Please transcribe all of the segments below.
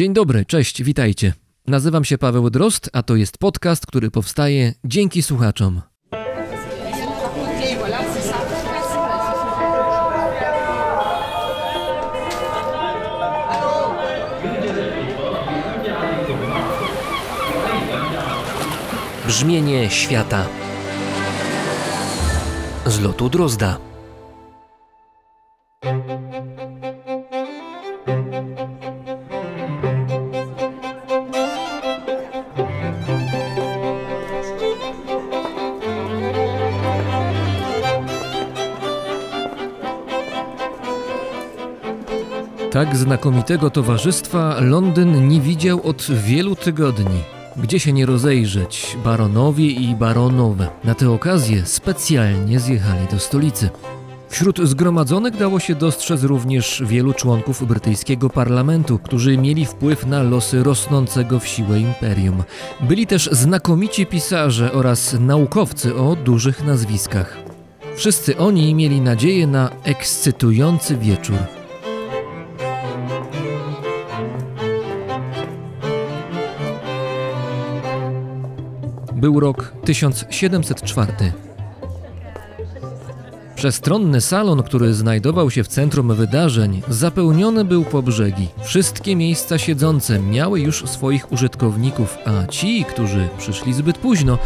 Dzień dobry, cześć, witajcie. Nazywam się Paweł Drost, a to jest podcast, który powstaje dzięki słuchaczom. Brzmienie świata z lotu Drozda. Tak znakomitego towarzystwa Londyn nie widział od wielu tygodni. Gdzie się nie rozejrzeć, baronowie i baronowe na tę okazję specjalnie zjechali do stolicy. Wśród zgromadzonych dało się dostrzec również wielu członków brytyjskiego parlamentu, którzy mieli wpływ na losy rosnącego w siłę imperium. Byli też znakomici pisarze oraz naukowcy o dużych nazwiskach. Wszyscy oni mieli nadzieję na ekscytujący wieczór. Był rok 1704. Przestronny salon, który znajdował się w centrum wydarzeń, zapełniony był po brzegi. Wszystkie miejsca siedzące miały już swoich użytkowników, a ci, którzy przyszli zbyt późno,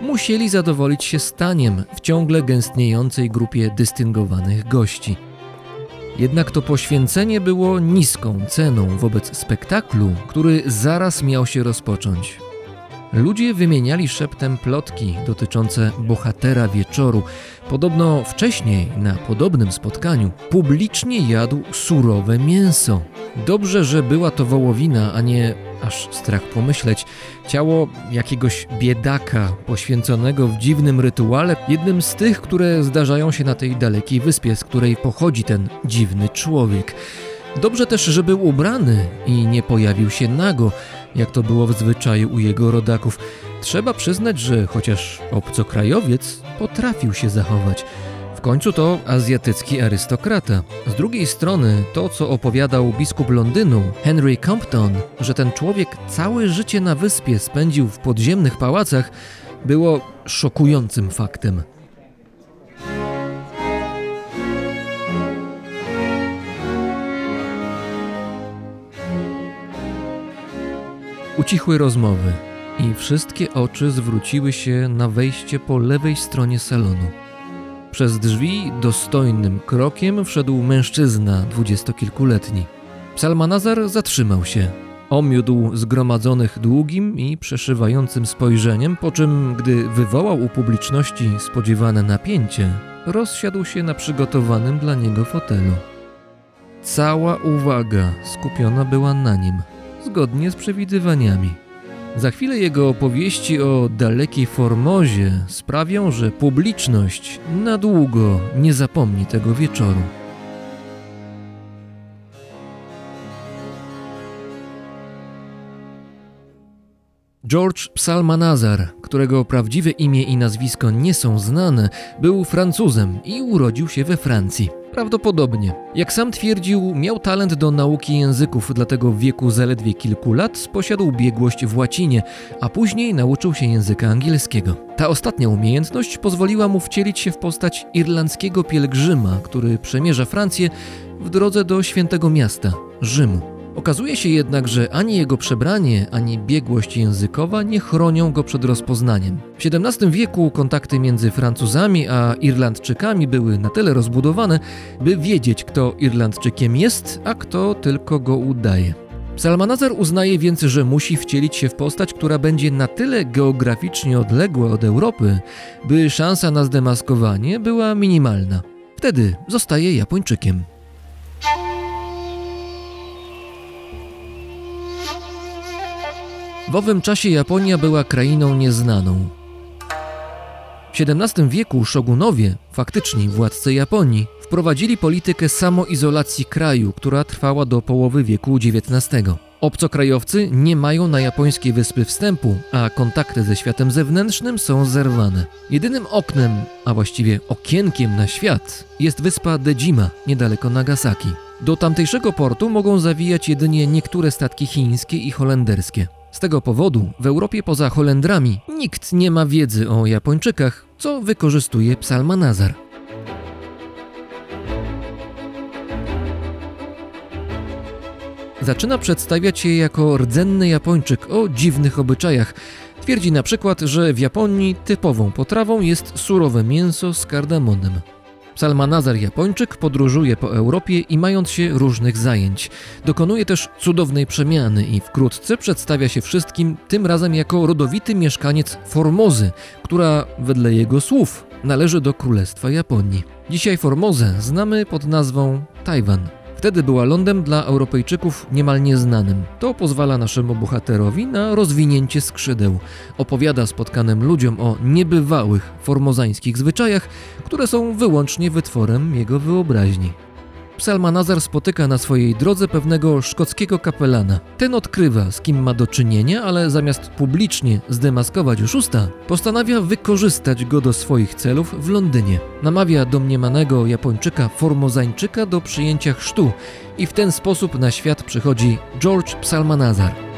musieli zadowolić się staniem w ciągle gęstniejącej grupie dystyngowanych gości. Jednak to poświęcenie było niską ceną wobec spektaklu, który zaraz miał się rozpocząć. Ludzie wymieniali szeptem plotki dotyczące bohatera wieczoru. Podobno wcześniej, na podobnym spotkaniu, publicznie jadł surowe mięso. Dobrze, że była to wołowina, a nie, aż strach pomyśleć, ciało jakiegoś biedaka poświęconego w dziwnym rytuale, jednym z tych, które zdarzają się na tej dalekiej wyspie, z której pochodzi ten dziwny człowiek. Dobrze też, że był ubrany i nie pojawił się nago, jak to było w zwyczaju u jego rodaków. Trzeba przyznać, że chociaż obcokrajowiec potrafił się zachować. W końcu to azjatycki arystokrata. Z drugiej strony, to co opowiadał biskup Londynu, Henry Compton, że ten człowiek całe życie na wyspie spędził w podziemnych pałacach, było szokującym faktem. Ucichły rozmowy i wszystkie oczy zwróciły się na wejście po lewej stronie salonu. Przez drzwi dostojnym krokiem wszedł mężczyzna dwudziestokilkuletni. Psalmanazar zatrzymał się. Omiódł zgromadzonych długim i przeszywającym spojrzeniem, po czym, gdy wywołał u publiczności spodziewane napięcie, rozsiadł się na przygotowanym dla niego fotelu. Cała uwaga skupiona była na nim – zgodnie z przewidywaniami. Za chwilę jego opowieści o dalekiej Formozie sprawią, że publiczność na długo nie zapomni tego wieczoru. George Psalmanazar, którego prawdziwe imię i nazwisko nie są znane, był Francuzem i urodził się we Francji. Prawdopodobnie. Jak sam twierdził, miał talent do nauki języków, dlatego w wieku zaledwie kilku lat posiadł biegłość w łacinie, a później nauczył się języka angielskiego. Ta ostatnia umiejętność pozwoliła mu wcielić się w postać irlandzkiego pielgrzyma, który przemierza Francję w drodze do świętego miasta Rzymu. Okazuje się jednak, że ani jego przebranie, ani biegłość językowa nie chronią go przed rozpoznaniem. W XVII wieku kontakty między Francuzami a Irlandczykami były na tyle rozbudowane, by wiedzieć, kto Irlandczykiem jest, a kto tylko go udaje. Salmanazar uznaje więc, że musi wcielić się w postać, która będzie na tyle geograficznie odległa od Europy, by szansa na zdemaskowanie była minimalna. Wtedy zostaje Japończykiem. W owym czasie Japonia była krainą nieznaną. W XVII wieku szogunowie, faktyczni władcy Japonii, wprowadzili politykę samoizolacji kraju, która trwała do połowy wieku XIX. Obcokrajowcy nie mają na japońskie wyspy wstępu, a kontakty ze światem zewnętrznym są zerwane. Jedynym oknem, a właściwie okienkiem na świat, jest wyspa Dejima, niedaleko Nagasaki. Do tamtejszego portu mogą zawijać jedynie niektóre statki chińskie i holenderskie. Z tego powodu w Europie poza Holendrami nikt nie ma wiedzy o Japończykach, co wykorzystuje Psalmanazar. Zaczyna przedstawiać je jako rdzenny Japończyk o dziwnych obyczajach. Twierdzi na przykład, że w Japonii typową potrawą jest surowe mięso z kardamonem. Psalmanazar Japończyk podróżuje po Europie i mając się różnych zajęć. Dokonuje też cudownej przemiany i wkrótce przedstawia się wszystkim, tym razem jako rodowity mieszkaniec Formozy, która wedle jego słów należy do Królestwa Japonii. Dzisiaj Formozę znamy pod nazwą Tajwan. Wtedy była lądem dla Europejczyków niemal nieznanym. To pozwala naszemu bohaterowi na rozwinięcie skrzydeł. Opowiada spotkanym ludziom o niebywałych formozańskich zwyczajach, które są wyłącznie wytworem jego wyobraźni. Psalmanazar spotyka na swojej drodze pewnego szkockiego kapelana. Ten odkrywa, z kim ma do czynienia, ale zamiast publicznie zdemaskować oszusta, postanawia wykorzystać go do swoich celów w Londynie. Namawia domniemanego Japończyka Formozańczyka do przyjęcia chrztu i w ten sposób na świat przychodzi George Psalmanazar.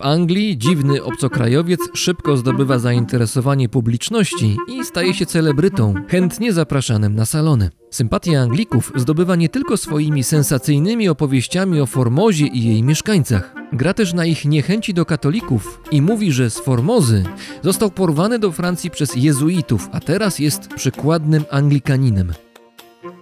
W Anglii dziwny obcokrajowiec szybko zdobywa zainteresowanie publiczności i staje się celebrytą, chętnie zapraszanym na salony. Sympatię Anglików zdobywa nie tylko swoimi sensacyjnymi opowieściami o Formozie i jej mieszkańcach. Gra też na ich niechęci do katolików i mówi, że z Formozy został porwany do Francji przez jezuitów, a teraz jest przykładnym Anglikaninem.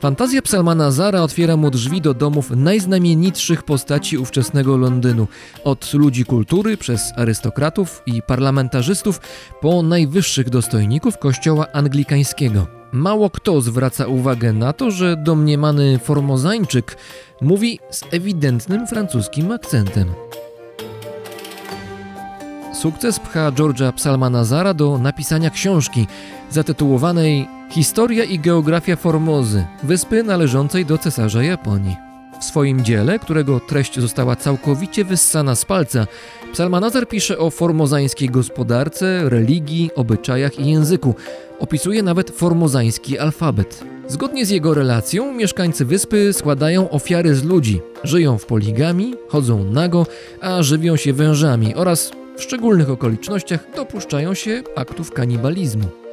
Fantazja Psalmanazara otwiera mu drzwi do domów najznamienitszych postaci ówczesnego Londynu, od ludzi kultury przez arystokratów i parlamentarzystów po najwyższych dostojników kościoła anglikańskiego. Mało kto zwraca uwagę na to, że domniemany formozańczyk mówi z ewidentnym francuskim akcentem. Sukces pcha George'a Psalmanazara do napisania książki zatytułowanej Historia i geografia Formozy, wyspy należącej do cesarza Japonii. W swoim dziele, którego treść została całkowicie wyssana z palca, Psalmanazar pisze o formozańskiej gospodarce, religii, obyczajach i języku. Opisuje nawet formozański alfabet. Zgodnie z jego relacją, mieszkańcy wyspy składają ofiary z ludzi, żyją w poligami, chodzą nago, a żywią się wężami oraz w szczególnych okolicznościach dopuszczają się aktów kanibalizmu.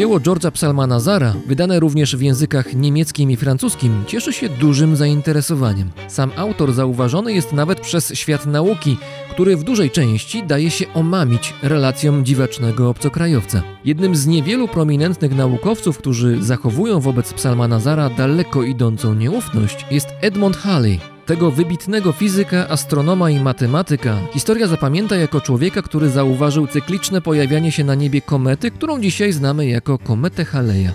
Dzieło George'a Psalmanazara, wydane również w językach niemieckim i francuskim, cieszy się dużym zainteresowaniem. Sam autor zauważony jest nawet przez świat nauki, który w dużej części daje się omamić relacjom dziwacznego obcokrajowca. Jednym z niewielu prominentnych naukowców, którzy zachowują wobec Psalmanazara daleko idącą nieufność, jest Edmund Halley, tego wybitnego fizyka, astronoma i matematyka historia zapamięta jako człowieka, który zauważył cykliczne pojawianie się na niebie komety, którą dzisiaj znamy jako kometę Haleja.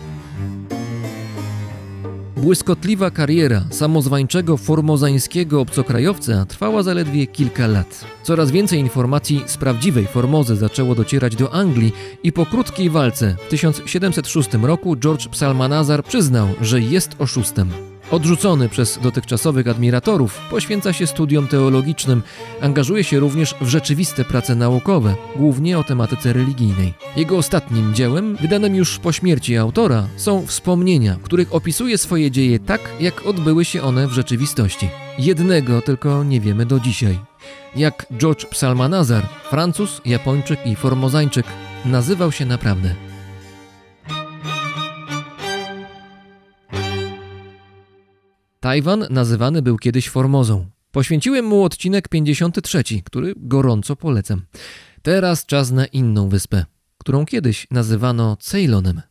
Błyskotliwa kariera samozwańczego formozańskiego obcokrajowca trwała zaledwie kilka lat. Coraz więcej informacji z prawdziwej Formozy zaczęło docierać do Anglii i po krótkiej walce w 1706 roku George Psalmanazar przyznał, że jest oszustem. Odrzucony przez dotychczasowych admiratorów, poświęca się studiom teologicznym, angażuje się również w rzeczywiste prace naukowe, głównie o tematyce religijnej. Jego ostatnim dziełem, wydanym już po śmierci autora, są wspomnienia, w których opisuje swoje dzieje tak, jak odbyły się one w rzeczywistości. Jednego tylko nie wiemy do dzisiaj. Jak George Psalmanazar, Francuz, Japończyk i Formozańczyk, nazywał się naprawdę. Tajwan nazywany był kiedyś Formozą. Poświęciłem mu odcinek 53, który gorąco polecam. Teraz czas na inną wyspę, którą kiedyś nazywano Ceylonem.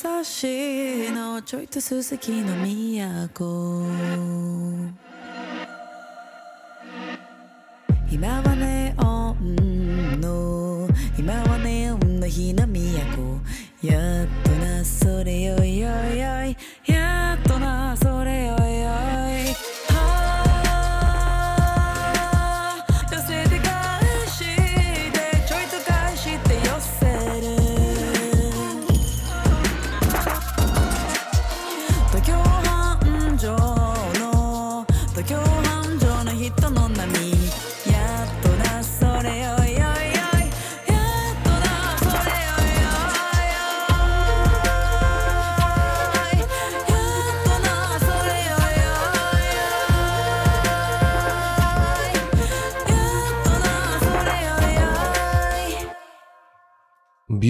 シャムサシのちょいとすすきの都。今はネオンの今はネオンの日の都。やっとなそれよいよいよい。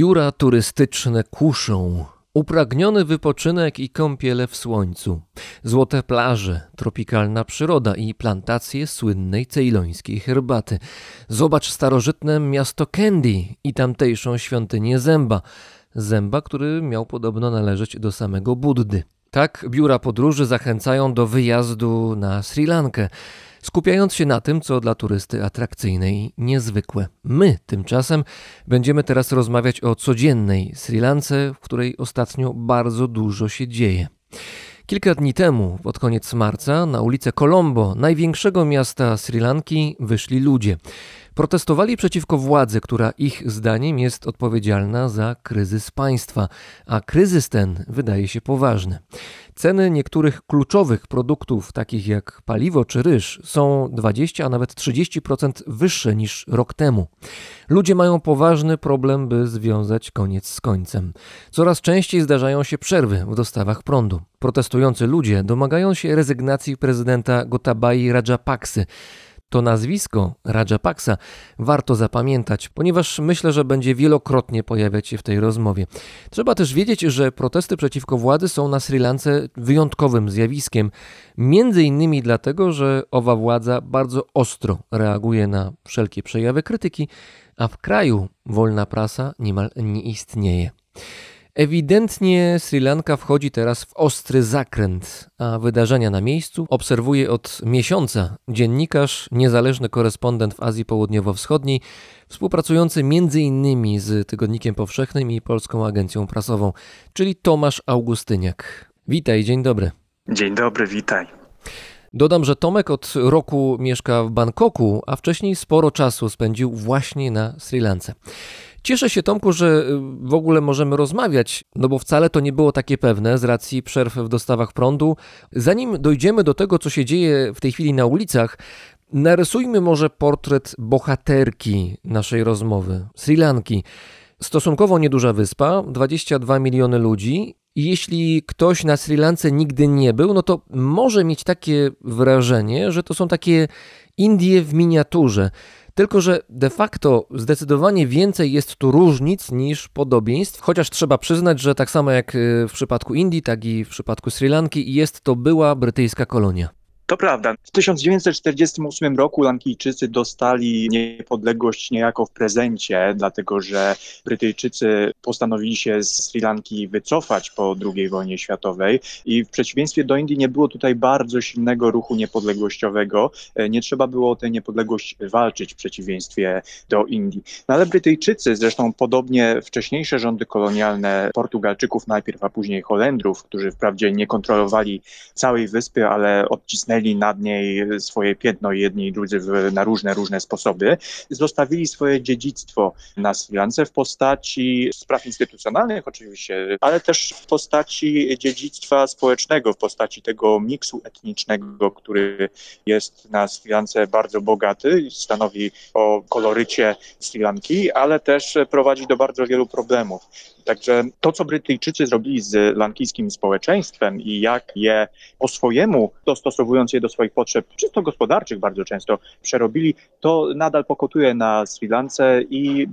Biura turystyczne kuszą. Upragniony wypoczynek i kąpiele w słońcu, złote plaże, tropikalna przyroda i plantacje słynnej cejlońskiej herbaty. Zobacz starożytne miasto Candy i tamtejszą świątynię Zęba. Zęba, który miał podobno należeć do samego Buddy. Tak biura podróży zachęcają do wyjazdu na Sri Lankę, skupiając się na tym, co dla turysty atrakcyjne i niezwykłe. My tymczasem będziemy teraz rozmawiać o codziennej Sri Lance, w której ostatnio bardzo dużo się dzieje. Kilka dni temu, pod koniec marca, na ulicę Colombo, największego miasta Sri Lanki, wyszli ludzie. Protestowali przeciwko władzy, która ich zdaniem jest odpowiedzialna za kryzys państwa, a kryzys ten wydaje się poważny. Ceny niektórych kluczowych produktów, takich jak paliwo czy ryż, są 20, a nawet 30% wyższe niż rok temu. Ludzie mają poważny problem, by związać koniec z końcem. Coraz częściej zdarzają się przerwy w dostawach prądu. Protestujący ludzie domagają się rezygnacji prezydenta Gotabaya Rajapaksy. To nazwisko Rajapaksa warto zapamiętać, ponieważ myślę, że będzie wielokrotnie pojawiać się w tej rozmowie. Trzeba też wiedzieć, że protesty przeciwko władzy są na Sri Lance wyjątkowym zjawiskiem, między innymi dlatego, że owa władza bardzo ostro reaguje na wszelkie przejawy krytyki, a w kraju wolna prasa niemal nie istnieje. Ewidentnie Sri Lanka wchodzi teraz w ostry zakręt, a wydarzenia na miejscu obserwuje od miesiąca dziennikarz, niezależny korespondent w Azji Południowo-Wschodniej, współpracujący m.in. z Tygodnikiem Powszechnym i Polską Agencją Prasową, czyli Tomasz Augustyniak. Witaj, dzień dobry. Dzień dobry, witaj. Dodam, że Tomek od roku mieszka w Bangkoku, a wcześniej sporo czasu spędził właśnie na Sri Lance. Cieszę się, Tomku, że y, w ogóle możemy rozmawiać, no bo wcale to nie było takie pewne z racji przerw w dostawach prądu. Zanim dojdziemy do tego, co się dzieje w tej chwili na ulicach, narysujmy może portret bohaterki naszej rozmowy Sri Lanki. Stosunkowo nieduża wyspa, 22 miliony ludzi. Jeśli ktoś na Sri Lance nigdy nie był, no to może mieć takie wrażenie, że to są takie Indie w miniaturze. Tylko, że de facto zdecydowanie więcej jest tu różnic niż podobieństw, chociaż trzeba przyznać, że tak samo jak y, w przypadku Indii, tak i w przypadku Sri Lanki jest to była brytyjska kolonia. To prawda. W 1948 roku Lankijczycy dostali niepodległość niejako w prezencie, dlatego że Brytyjczycy postanowili się z Sri Lanki wycofać po II wojnie światowej i w przeciwieństwie do Indii nie było tutaj bardzo silnego ruchu niepodległościowego. E, Nie trzeba było o tę niepodległość walczyć w przeciwieństwie do Indii. No ale Brytyjczycy, zresztą podobnie wcześniejsze rządy kolonialne Portugalczyków najpierw, a później Holendrów, którzy wprawdzie nie kontrolowali całej wyspy, ale odcisnęli nad niej swoje piętno jedni i drudzy w, na różne, różne sposoby, zostawili swoje dziedzictwo na Sri Lance w postaci spraw instytucjonalnych oczywiście, ale też w postaci dziedzictwa społecznego, w postaci tego miksu etnicznego, który jest na Sri Lance bardzo bogaty stanowi o kolorycie Sri Lanki, ale też prowadzi do bardzo wielu problemów. Także to, co Brytyjczycy zrobili z lankijskim społeczeństwem i jak je po swojemu, dostosowując je do swoich potrzeb, czysto gospodarczych bardzo często, przerobili, to nadal pokutuje na Sri Lance i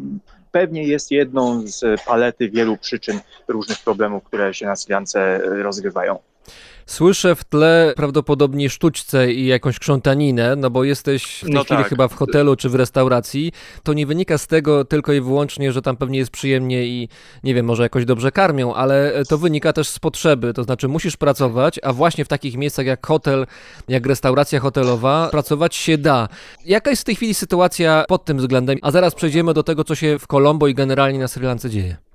pewnie jest jedną z palety wielu przyczyn różnych problemów, które się na Sri Lance rozgrywają. Słyszę w tle prawdopodobnie sztućce i jakąś krzątaninę, no bo jesteś w tej No chwili tak. chyba w hotelu czy w restauracji. To nie wynika z tego tylko i wyłącznie, że tam pewnie jest przyjemnie i nie wiem, może jakoś dobrze karmią, ale to wynika też z potrzeby. To znaczy musisz pracować, a właśnie w takich miejscach jak hotel, jak restauracja hotelowa, pracować się da. Jaka jest w tej chwili sytuacja pod tym względem? A zaraz przejdziemy do tego, co się w Colombo i generalnie na Sri Lance dzieje.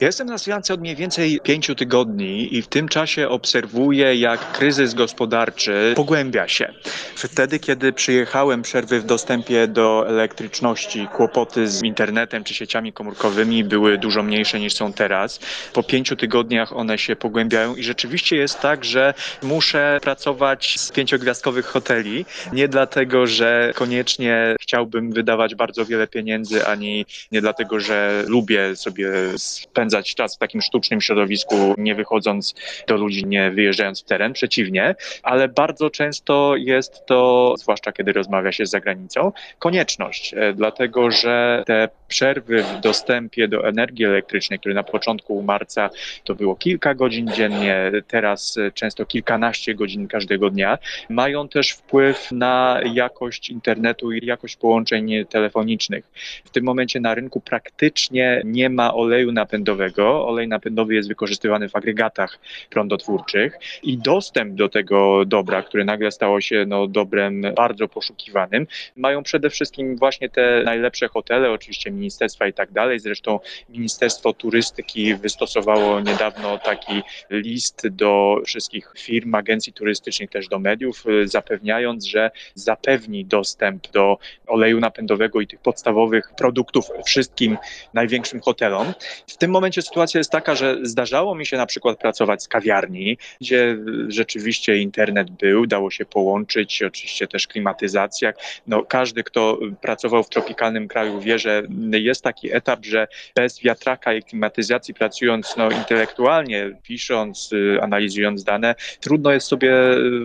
Ja jestem na Sri Lance od mniej więcej pięciu tygodni i w tym czasie obserwuję, jak kryzys gospodarczy pogłębia się. Wtedy, kiedy przyjechałem, przerwy w dostępie do elektryczności, kłopoty z internetem czy sieciami komórkowymi były dużo mniejsze niż są teraz. Po pięciu tygodniach one się pogłębiają i rzeczywiście jest tak, że muszę pracować z pięciogwiazdkowych hoteli. Nie dlatego, że koniecznie chciałbym wydawać bardzo wiele pieniędzy, ani nie dlatego, że lubię sobie spędzać czas w takim sztucznym środowisku, nie wychodząc do ludzi, nie wyjeżdżając w teren, przeciwnie, ale bardzo często jest to, zwłaszcza kiedy rozmawia się z zagranicą, konieczność, e, dlatego że te przerwy w dostępie do energii elektrycznej, które na początku marca to było kilka godzin dziennie, teraz e, często kilkanaście godzin każdego dnia, mają też wpływ na jakość internetu i jakość połączeń telefonicznych. W tym momencie na rynku praktycznie nie ma oleju napędowego. Olej napędowy jest wykorzystywany w agregatach prądotwórczych i dostęp do tego dobra, które nagle stało się no, dobrem bardzo poszukiwanym, mają przede wszystkim właśnie te najlepsze hotele, oczywiście ministerstwa i tak dalej. Zresztą Ministerstwo Turystyki wystosowało niedawno taki list do wszystkich firm, agencji turystycznych, też do mediów, zapewniając, że zapewni dostęp do oleju napędowego i tych podstawowych produktów wszystkim największym hotelom. W tym momencie sytuacja jest taka, że zdarzało mi się na przykład pracować z kawiarni, gdzie rzeczywiście internet był, dało się połączyć, oczywiście też klimatyzacja. No, każdy, kto pracował w tropikalnym kraju wie, że jest taki etap, że bez wiatraka i klimatyzacji pracując no, intelektualnie, pisząc, analizując dane, trudno jest sobie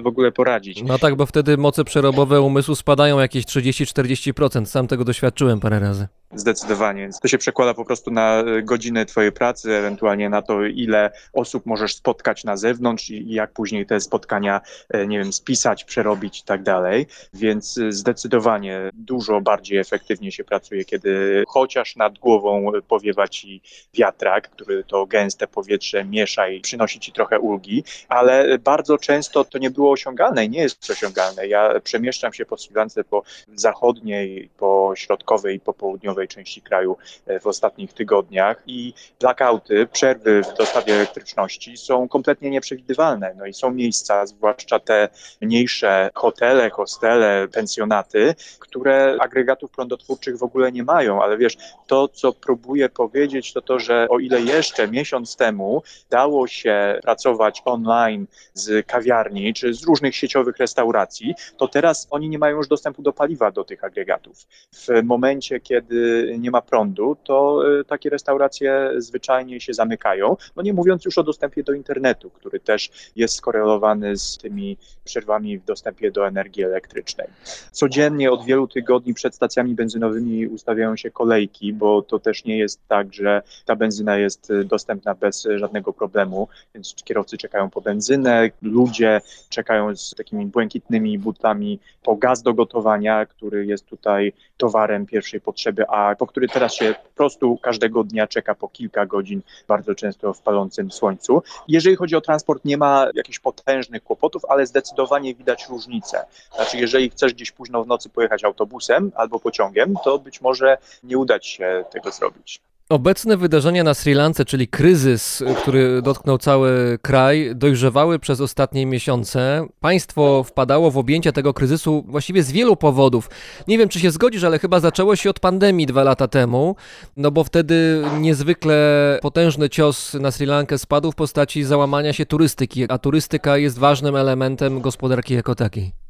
w ogóle poradzić. No tak, bo wtedy moce przerobowe umysłu spadają jakieś 30-40%. Sam tego doświadczyłem parę razy. Zdecydowanie. Więc To się przekłada po prostu na godziny Twojej pracy, ewentualnie na to, ile osób możesz spotkać na zewnątrz i jak później te spotkania, e, nie wiem, spisać, przerobić i tak dalej. Więc y, zdecydowanie dużo bardziej efektywnie się pracuje, kiedy chociaż nad głową powiewa Ci wiatrak, który to gęste powietrze miesza i przynosi Ci trochę ulgi, ale bardzo często to nie było osiągalne i nie jest osiągalne. Ja przemieszczam się po Sri Lance po zachodniej, po środkowej i po południowej części kraju e, w ostatnich tygodniach i blackouty, przerwy w dostawie elektryczności są kompletnie nieprzewidywalne. No i są miejsca, zwłaszcza te mniejsze hotele, hostele, pensjonaty, które agregatów prądotwórczych w ogóle nie mają, ale wiesz, to co próbuję powiedzieć to to, że o ile jeszcze miesiąc temu dało się pracować online z kawiarni czy z różnych sieciowych restauracji, to teraz oni nie mają już dostępu do paliwa do tych agregatów. W momencie, kiedy nie ma prądu, to y, takie restauracje zwyczajnie się zamykają. No nie mówiąc już o dostępie do internetu, który też jest skorelowany z tymi przerwami w dostępie do energii elektrycznej. Codziennie od wielu tygodni przed stacjami benzynowymi ustawiają się kolejki, bo to też nie jest tak, że ta benzyna jest dostępna bez żadnego problemu, więc kierowcy czekają po benzynę, ludzie czekają z takimi błękitnymi butlami po gaz do gotowania, który jest tutaj towarem pierwszej potrzeby, a po który teraz się po prostu każdego dnia czeka po kilka godzin, bardzo często w palącym słońcu. Jeżeli chodzi o transport, nie ma jakichś potężnych kłopotów, ale zdecydowanie widać różnicę. Znaczy, jeżeli chcesz gdzieś późno w nocy pojechać autobusem albo pociągiem, to być może nie uda ci się tego zrobić. Obecne wydarzenia na Sri Lance, czyli kryzys, który dotknął cały kraj, dojrzewały przez ostatnie miesiące. Państwo wpadało w objęcia tego kryzysu właściwie z wielu powodów. Nie wiem, czy się zgodzisz, ale chyba zaczęło się od pandemii dwa lata temu, no bo wtedy niezwykle potężny cios na Sri Lankę spadł w postaci załamania się turystyki, a turystyka jest ważnym elementem gospodarki jako takiej.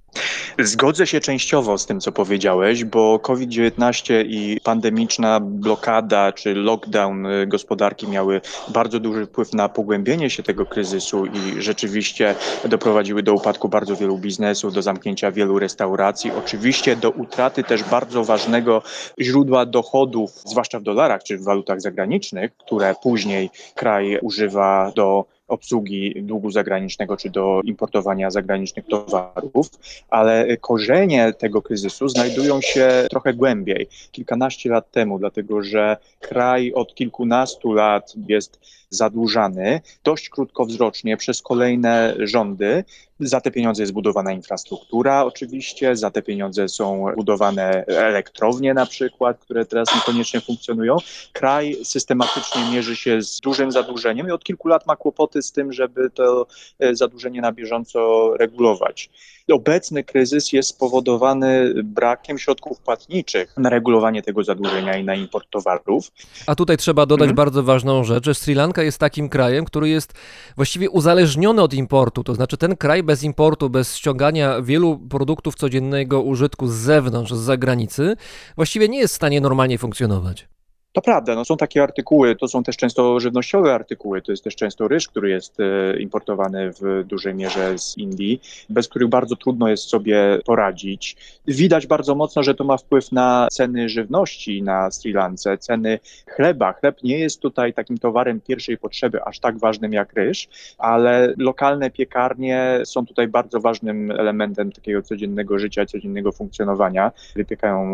Zgodzę się częściowo z tym, co powiedziałeś, bo COVID-19 i pandemiczna blokada czy lockdown y, gospodarki miały bardzo duży wpływ na pogłębienie się tego kryzysu i rzeczywiście doprowadziły do upadku bardzo wielu biznesów, do zamknięcia wielu restauracji, oczywiście do utraty też bardzo ważnego źródła dochodów, zwłaszcza w dolarach czy w walutach zagranicznych, które później kraj używa do obsługi długu zagranicznego czy do importowania zagranicznych towarów, ale korzenie tego kryzysu znajdują się trochę głębiej, kilkanaście lat temu, dlatego że kraj od kilkunastu lat jest zadłużany dość krótkowzrocznie przez kolejne rządy. Za te pieniądze jest budowana infrastruktura, oczywiście, za te pieniądze są budowane elektrownie, na przykład, które teraz niekoniecznie funkcjonują. Kraj systematycznie mierzy się z dużym zadłużeniem i od kilku lat ma kłopoty z tym, żeby to e, zadłużenie na bieżąco regulować. Obecny kryzys jest spowodowany brakiem środków płatniczych na regulowanie tego zadłużenia i na import towarów. A tutaj trzeba dodać Mhm. bardzo ważną rzecz, że Sri Lanka jest takim krajem, który jest właściwie uzależniony od importu. To znaczy ten kraj bez importu, bez ściągania wielu produktów codziennego użytku z zewnątrz, z zagranicy, właściwie nie jest w stanie normalnie funkcjonować. To prawda, no są takie artykuły, to są też często żywnościowe artykuły, to jest też często ryż, który jest e, importowany w dużej mierze z Indii, bez których bardzo trudno jest sobie poradzić. Widać bardzo mocno, że to ma wpływ na ceny żywności na Sri Lance, ceny chleba. Chleb nie jest tutaj takim towarem pierwszej potrzeby, aż tak ważnym jak ryż, ale lokalne piekarnie są tutaj bardzo ważnym elementem takiego codziennego życia, codziennego funkcjonowania. Wypiekają e,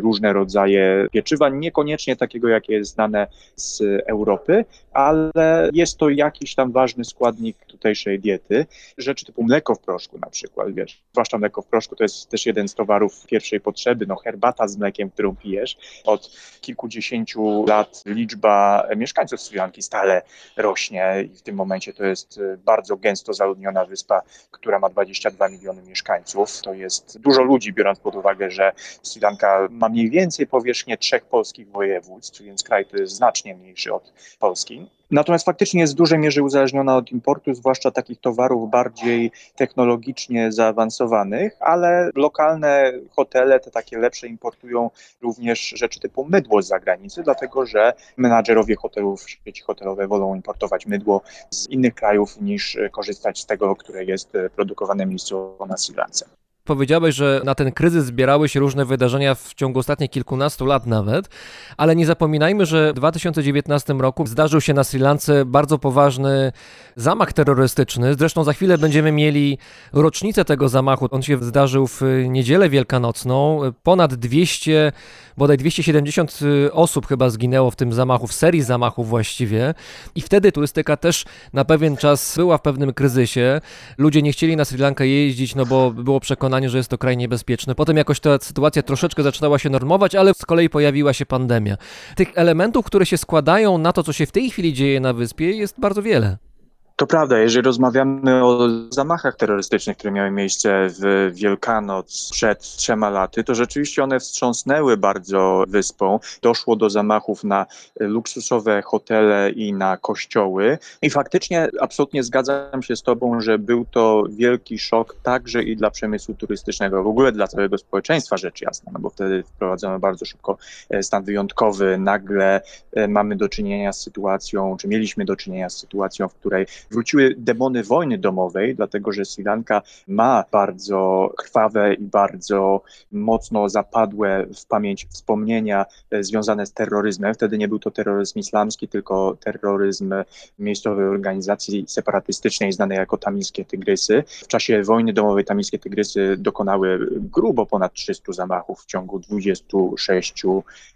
różne rodzaje pieczywa, niekoniecznie takiego, jakie jest znane z Europy, ale jest to jakiś tam ważny składnik tutejszej diety. Rzeczy typu mleko w proszku na przykład, wiesz, zwłaszcza mleko w proszku to jest też jeden z towarów pierwszej potrzeby, no herbata z mlekiem, którą pijesz. Od kilkudziesięciu lat liczba mieszkańców Sri Lanki stale rośnie i w tym momencie to jest y, bardzo gęsto zaludniona wyspa, która ma 22 miliony mieszkańców. To jest dużo ludzi, biorąc pod uwagę, że Sri Lanka ma mniej więcej powierzchnię trzech polskich województw, więc kraj to jest znacznie mniejszy od Polski. Natomiast faktycznie jest w dużej mierze uzależniona od importu, zwłaszcza takich towarów bardziej technologicznie zaawansowanych, ale lokalne hotele, te takie lepsze, importują również rzeczy typu mydło z zagranicy, dlatego że menadżerowie hotelów, sieci hotelowe wolą importować mydło z innych krajów niż korzystać z tego, które jest produkowane miejscowo na Sri Lance. Powiedziałeś, że na ten kryzys zbierały się różne wydarzenia w ciągu ostatnich kilkunastu lat nawet, ale nie zapominajmy, że w 2019 roku zdarzył się na Sri Lance bardzo poważny zamach terrorystyczny. Zresztą za chwilę będziemy mieli rocznicę tego zamachu. On się zdarzył w niedzielę wielkanocną. Ponad 200, bodaj 270 osób chyba zginęło w tym zamachu, w serii zamachów właściwie. I wtedy turystyka też na pewien czas była w pewnym kryzysie. Ludzie nie chcieli na Sri Lankę jeździć, no bo było przekonanie, że jest to kraj niebezpieczny. Potem jakoś ta sytuacja troszeczkę zaczynała się normować, ale z kolei pojawiła się pandemia. Tych elementów, które się składają na to, co się w tej chwili dzieje na wyspie, jest bardzo wiele. To prawda, jeżeli rozmawiamy o zamachach terrorystycznych, które miały miejsce w Wielkanoc przed trzema laty, to rzeczywiście one wstrząsnęły bardzo wyspą. Doszło do zamachów na luksusowe hotele i na kościoły. I faktycznie absolutnie zgadzam się z Tobą, że był to wielki szok także i dla przemysłu turystycznego, w ogóle dla całego społeczeństwa, rzecz jasna, no bo wtedy wprowadzono bardzo szybko e, stan wyjątkowy. Nagle e, mamy do czynienia z sytuacją, czy mieliśmy do czynienia z sytuacją, w której wróciły demony wojny domowej, dlatego że Sri Lanka ma bardzo krwawe i bardzo mocno zapadłe w pamięć wspomnienia e, związane z terroryzmem. Wtedy nie był to terroryzm islamski, tylko terroryzm miejscowej organizacji separatystycznej znanej jako Tamilskie Tygrysy. W czasie wojny domowej Tamilskie Tygrysy dokonały grubo ponad 300 zamachów w ciągu 26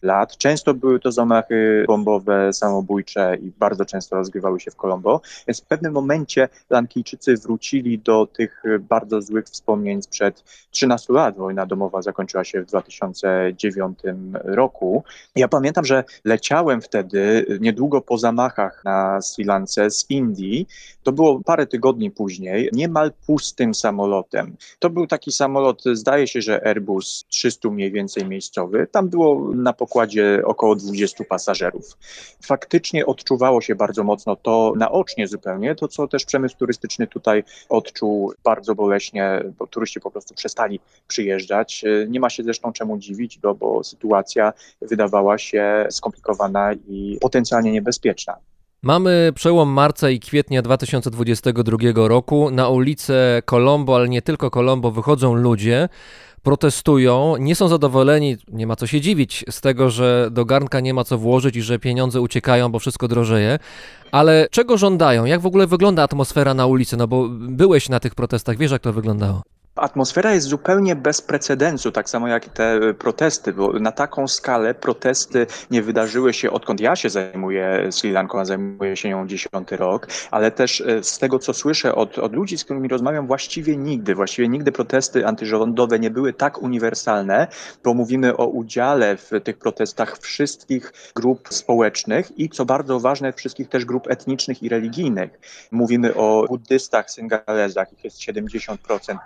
lat. Często były to zamachy bombowe, samobójcze i bardzo często rozgrywały się w Colombo. Więc w pewnym momencie Lankijczycy wrócili do tych bardzo złych wspomnień sprzed 13 lat. Wojna domowa zakończyła się w 2009 roku. Ja pamiętam, że leciałem wtedy niedługo po zamachach na Sri Lance z Indii. To było parę tygodni później, niemal pustym samolotem. To był taki samolot, zdaje się, że Airbus 300 mniej więcej miejscowy. Tam było na pokładzie około 20 pasażerów. Faktycznie odczuwało się bardzo mocno to naocznie zupełnie, to co też przemysł turystyczny tutaj odczuł bardzo boleśnie, bo turyści po prostu przestali przyjeżdżać. Nie ma się zresztą czemu dziwić, no, bo sytuacja wydawała się skomplikowana i potencjalnie niebezpieczna. Mamy przełom marca i kwietnia 2022 roku. Na ulicę Colombo, ale nie tylko Colombo, wychodzą ludzie protestują, nie są zadowoleni, nie ma co się dziwić z tego, że do garnka nie ma co włożyć i że pieniądze uciekają, bo wszystko drożeje. Ale czego żądają? Jak w ogóle wygląda atmosfera na ulicy? No bo byłeś na tych protestach, wiesz jak to wyglądało. Atmosfera jest zupełnie bez precedensu, tak samo jak te protesty, bo na taką skalę protesty nie wydarzyły się odkąd ja się zajmuję Sri Lanką, a zajmuję się nią dziesiąty rok, ale też e, z tego, co słyszę od, od ludzi, z którymi rozmawiam, właściwie nigdy, właściwie nigdy protesty antyrządowe nie były tak uniwersalne, bo mówimy o udziale w tych protestach wszystkich grup społecznych i co bardzo ważne, wszystkich też grup etnicznych i religijnych. Mówimy o buddystach, syngalezach, ich jest 70%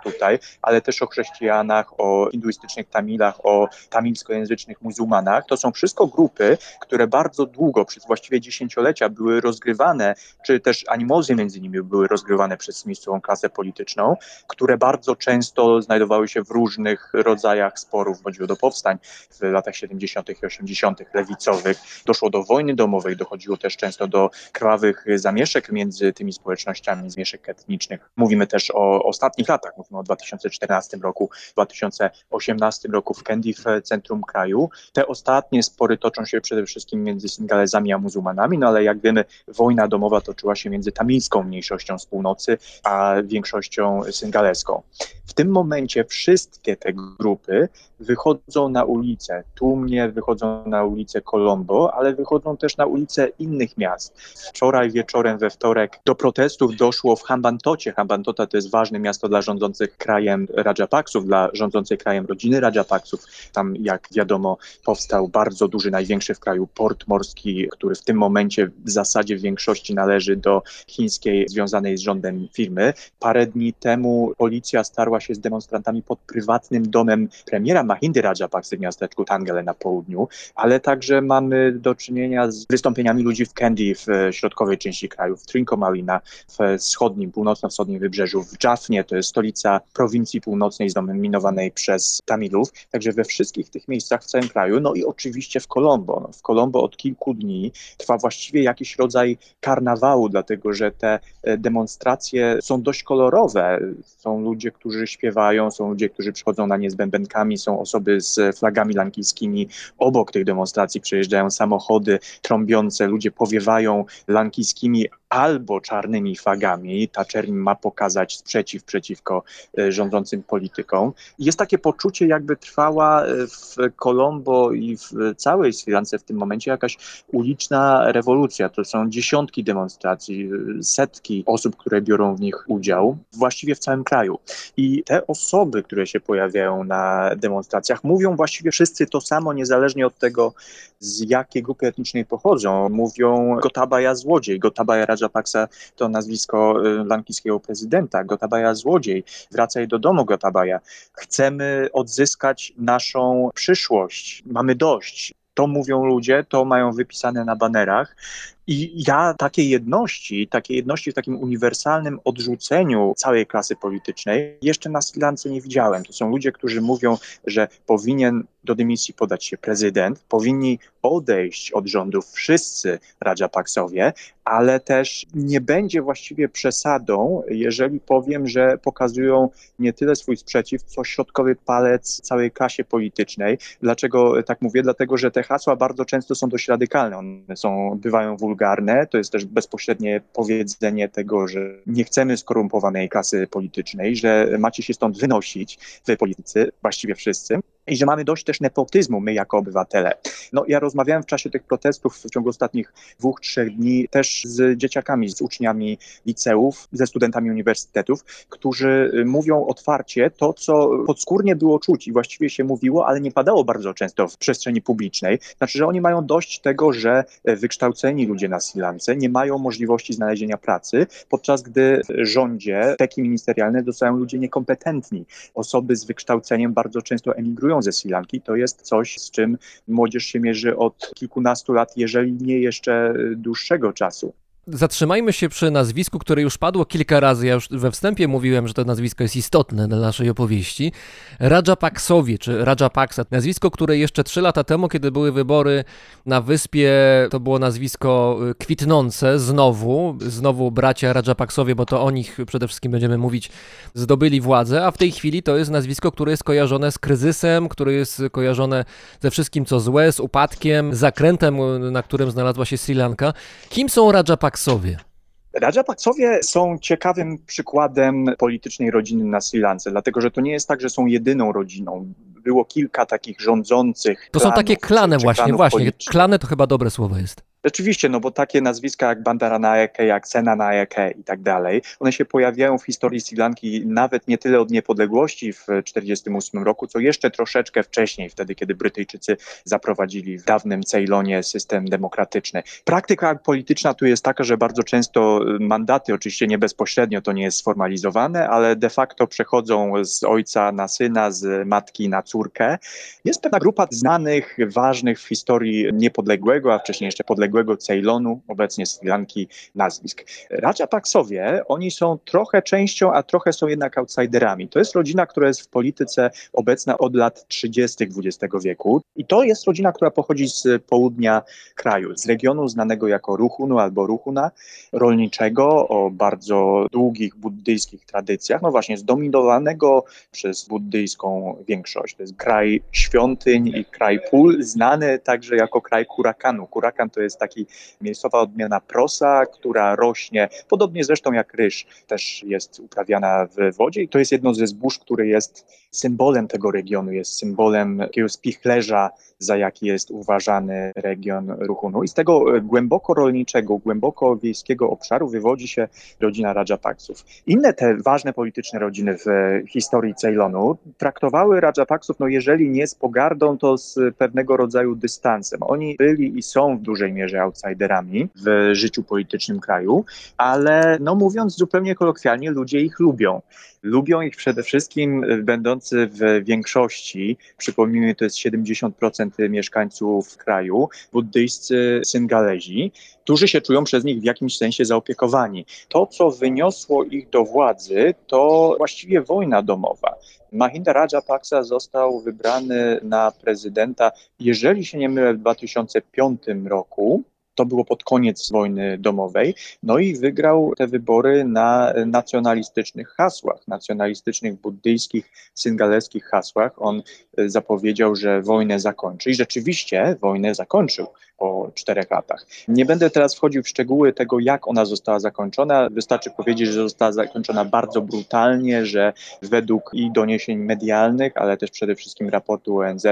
tutaj, ale też o chrześcijanach, o hinduistycznych Tamilach, o tamilskojęzycznych muzułmanach. To są wszystko grupy, które bardzo długo, przez właściwie dziesięciolecia były rozgrywane, czy też animozy między nimi były rozgrywane przez miejscową klasę polityczną, które bardzo często znajdowały się w różnych rodzajach sporów, chodziło do powstań w latach 70. i 80. lewicowych. Doszło do wojny domowej, dochodziło też często do krwawych zamieszek między tymi społecznościami, zamieszek etnicznych. Mówimy też o ostatnich latach, mówimy o 2014 roku, 2018 roku w Kandy w centrum kraju. Te ostatnie spory toczą się przede wszystkim między Singalezami a muzułmanami, no ale jak wiemy, wojna domowa toczyła się między tamilską mniejszością z północy, a większością syngaleską. W tym momencie wszystkie te grupy wychodzą na ulicę. Tłumnie wychodzą na ulicę Colombo, ale wychodzą też na ulice innych miast. Wczoraj wieczorem we wtorek do protestów doszło w Hambantocie. Hambantota to jest ważne miasto dla rządzących krajem Rajapaksów, dla rządzącej krajem rodziny Rajapaksów. Tam, jak wiadomo, powstał bardzo duży, największy w kraju port morski, który w tym momencie w zasadzie w większości należy do chińskiej związanej z rządem firmy. Parę dni temu policja starła się z demonstrantami pod prywatnym domem premiera Mahindy Rajapaksy w miasteczku Tangele na południu, ale także mamy do czynienia z wystąpieniami ludzi w Kandy w środkowej części kraju, w Trincomalee w wschodnim, północno-wschodnim wybrzeżu, w Jaffnie, to jest stolica prowincji północnej zdominowanej przez Tamilów, także we wszystkich tych miejscach w całym kraju, no i oczywiście w Colombo. No, w Colombo od kilku dni trwa właściwie jakiś rodzaj karnawału, dlatego że te e, demonstracje są dość kolorowe. Są ludzie, którzy śpiewają, są ludzie, którzy przychodzą na nie z bębenkami, są osoby z flagami lankijskimi. Obok tych demonstracji przejeżdżają samochody trąbiące, ludzie powiewają lankijskimi albo czarnymi flagami. Ta czerń ma pokazać sprzeciw przeciwko e, rządzącym politykom. Jest takie poczucie, jakby trwała e, w Colombo i w całej Sri Lance w tym momencie jakaś uliczna rewolucja. To są dziesiątki demonstracji, e, setki osób, które biorą w nich udział, właściwie w całym kraju. I te osoby, które się pojawiają na demonstracjach, mówią właściwie wszyscy to samo, niezależnie od tego, z jakiej grupy etnicznej pochodzą. Mówią Gotabaya złodziej, Gotabaya Rajapaksa to nazwisko y, lankijskiego prezydenta, Gotabaya złodziej, wracaj do domu Gotabaya. Chcemy odzyskać naszą przyszłość, mamy dość. To mówią ludzie, to mają wypisane na banerach. I ja takiej jedności, takiej jedności w takim uniwersalnym odrzuceniu całej klasy politycznej jeszcze na Sri Lance nie widziałem. To są ludzie, którzy mówią, że powinien do dymisji podać się prezydent, powinni odejść od rządów wszyscy Rajapaksowie, ale też nie będzie właściwie przesadą, jeżeli powiem, że pokazują nie tyle swój sprzeciw, co środkowy palec całej klasie politycznej. Dlaczego tak mówię? Dlatego, że te hasła bardzo często są dość radykalne. One są, bywają wulgarne. To jest też bezpośrednie powiedzenie tego, że nie chcemy skorumpowanej klasy politycznej, że macie się stąd wynosić, wy politycy, właściwie wszyscy i że mamy dość też nepotyzmu, my jako obywatele. No, ja rozmawiałem w czasie tych protestów w ciągu ostatnich dwóch, trzech dni też z dzieciakami, z uczniami liceów, ze studentami uniwersytetów, którzy y, mówią otwarcie to, co podskórnie było czuć i właściwie się mówiło, ale nie padało bardzo często w przestrzeni publicznej. Znaczy, że oni mają dość tego, że e, wykształceni ludzie na Sri Lance nie mają możliwości znalezienia pracy, podczas gdy w rządzie teki ministerialne dostają ludzie niekompetentni. Osoby z wykształceniem bardzo często emigrują ze Sri Lanki. To jest coś, z czym młodzież się mierzy od kilkunastu lat, jeżeli nie jeszcze dłuższego czasu. Zatrzymajmy się przy nazwisku, które już padło kilka razy. Ja już we wstępie mówiłem, że to nazwisko jest istotne dla naszej opowieści. Rajapaksowie, czy Rajapaksa. Nazwisko, które jeszcze trzy lata temu, kiedy były wybory na wyspie, to było nazwisko y, kwitnące znowu. Znowu bracia Rajapaksowie, bo to o nich przede wszystkim będziemy mówić, zdobyli władzę, a w tej chwili to jest nazwisko, które jest kojarzone z kryzysem, które jest kojarzone ze wszystkim, co złe, z upadkiem, zakrętem, y, na którym znalazła się Sri Lanka. Kim są Rajapaksowie? Rajapaksowie są ciekawym przykładem politycznej rodziny na Sri Lance, dlatego że to nie jest tak, że są jedyną rodziną. Było kilka takich rządzących. To są klanów, takie klany właśnie, właśnie. Klany to chyba dobre słowo jest. Rzeczywiście, no bo takie nazwiska jak Bandara Naeke, jak Sena Naeke i tak dalej, one się pojawiają w historii Sri Lanki nawet nie tyle od niepodległości w 1948 roku, co jeszcze troszeczkę wcześniej, wtedy kiedy Brytyjczycy zaprowadzili w dawnym Ceylonie system demokratyczny. Praktyka polityczna tu jest taka, że bardzo często mandaty, oczywiście nie bezpośrednio to nie jest sformalizowane, ale de facto przechodzą z ojca na syna, z matki na córkę. Jest pewna grupa znanych, ważnych w historii niepodległego, a wcześniej jeszcze podległego Ceylonu, obecnie Sri Lanki, nazwisk. Rajapaksowie, oni są trochę częścią, a trochę są jednak outsiderami. To jest rodzina, która jest w polityce obecna od lat 30. XX wieku i to jest rodzina, która pochodzi z południa kraju, z regionu znanego jako Ruchunu albo Ruchuna, rolniczego o bardzo długich buddyjskich tradycjach, no właśnie zdominowanego przez buddyjską większość. To jest kraj świątyń i kraj pól, znany także jako kraj kurakanu. Kurakan to jest taki miejscowa odmiana prosa, która rośnie, podobnie zresztą jak ryż, też jest uprawiana w wodzie i to jest jedno ze zbóż, które jest symbolem tego regionu, jest symbolem takiego spichlerza, za jaki jest uważany region Ruchunu. I z tego e, głęboko rolniczego, głęboko wiejskiego obszaru wywodzi się rodzina Rajapaksów. Inne te ważne polityczne rodziny w e, historii Ceylonu traktowały Rajapaksów, no jeżeli nie z pogardą, to z pewnego rodzaju dystansem. Oni byli i są w dużej mierze outsiderami w życiu politycznym kraju, ale no mówiąc zupełnie kolokwialnie, ludzie ich lubią. Lubią ich przede wszystkim e, będący w większości, przypomnijmy, to jest 70% mieszkańców kraju, buddyjscy Syngalezi, którzy się czują przez nich w jakimś sensie zaopiekowani. To, co wyniosło ich do władzy, to właściwie wojna domowa. Mahinda Rajapaksa został wybrany na prezydenta, jeżeli się nie mylę, w 2005 roku. To było pod koniec wojny domowej. No i wygrał te wybory na nacjonalistycznych hasłach, nacjonalistycznych buddyjskich, syngaleskich hasłach. On y, zapowiedział, że wojnę zakończy i rzeczywiście wojnę zakończył po czterech latach. Nie będę teraz wchodził w szczegóły tego, jak ona została zakończona. Wystarczy powiedzieć, że została zakończona bardzo brutalnie, że według i doniesień medialnych, ale też przede wszystkim raportu ONZ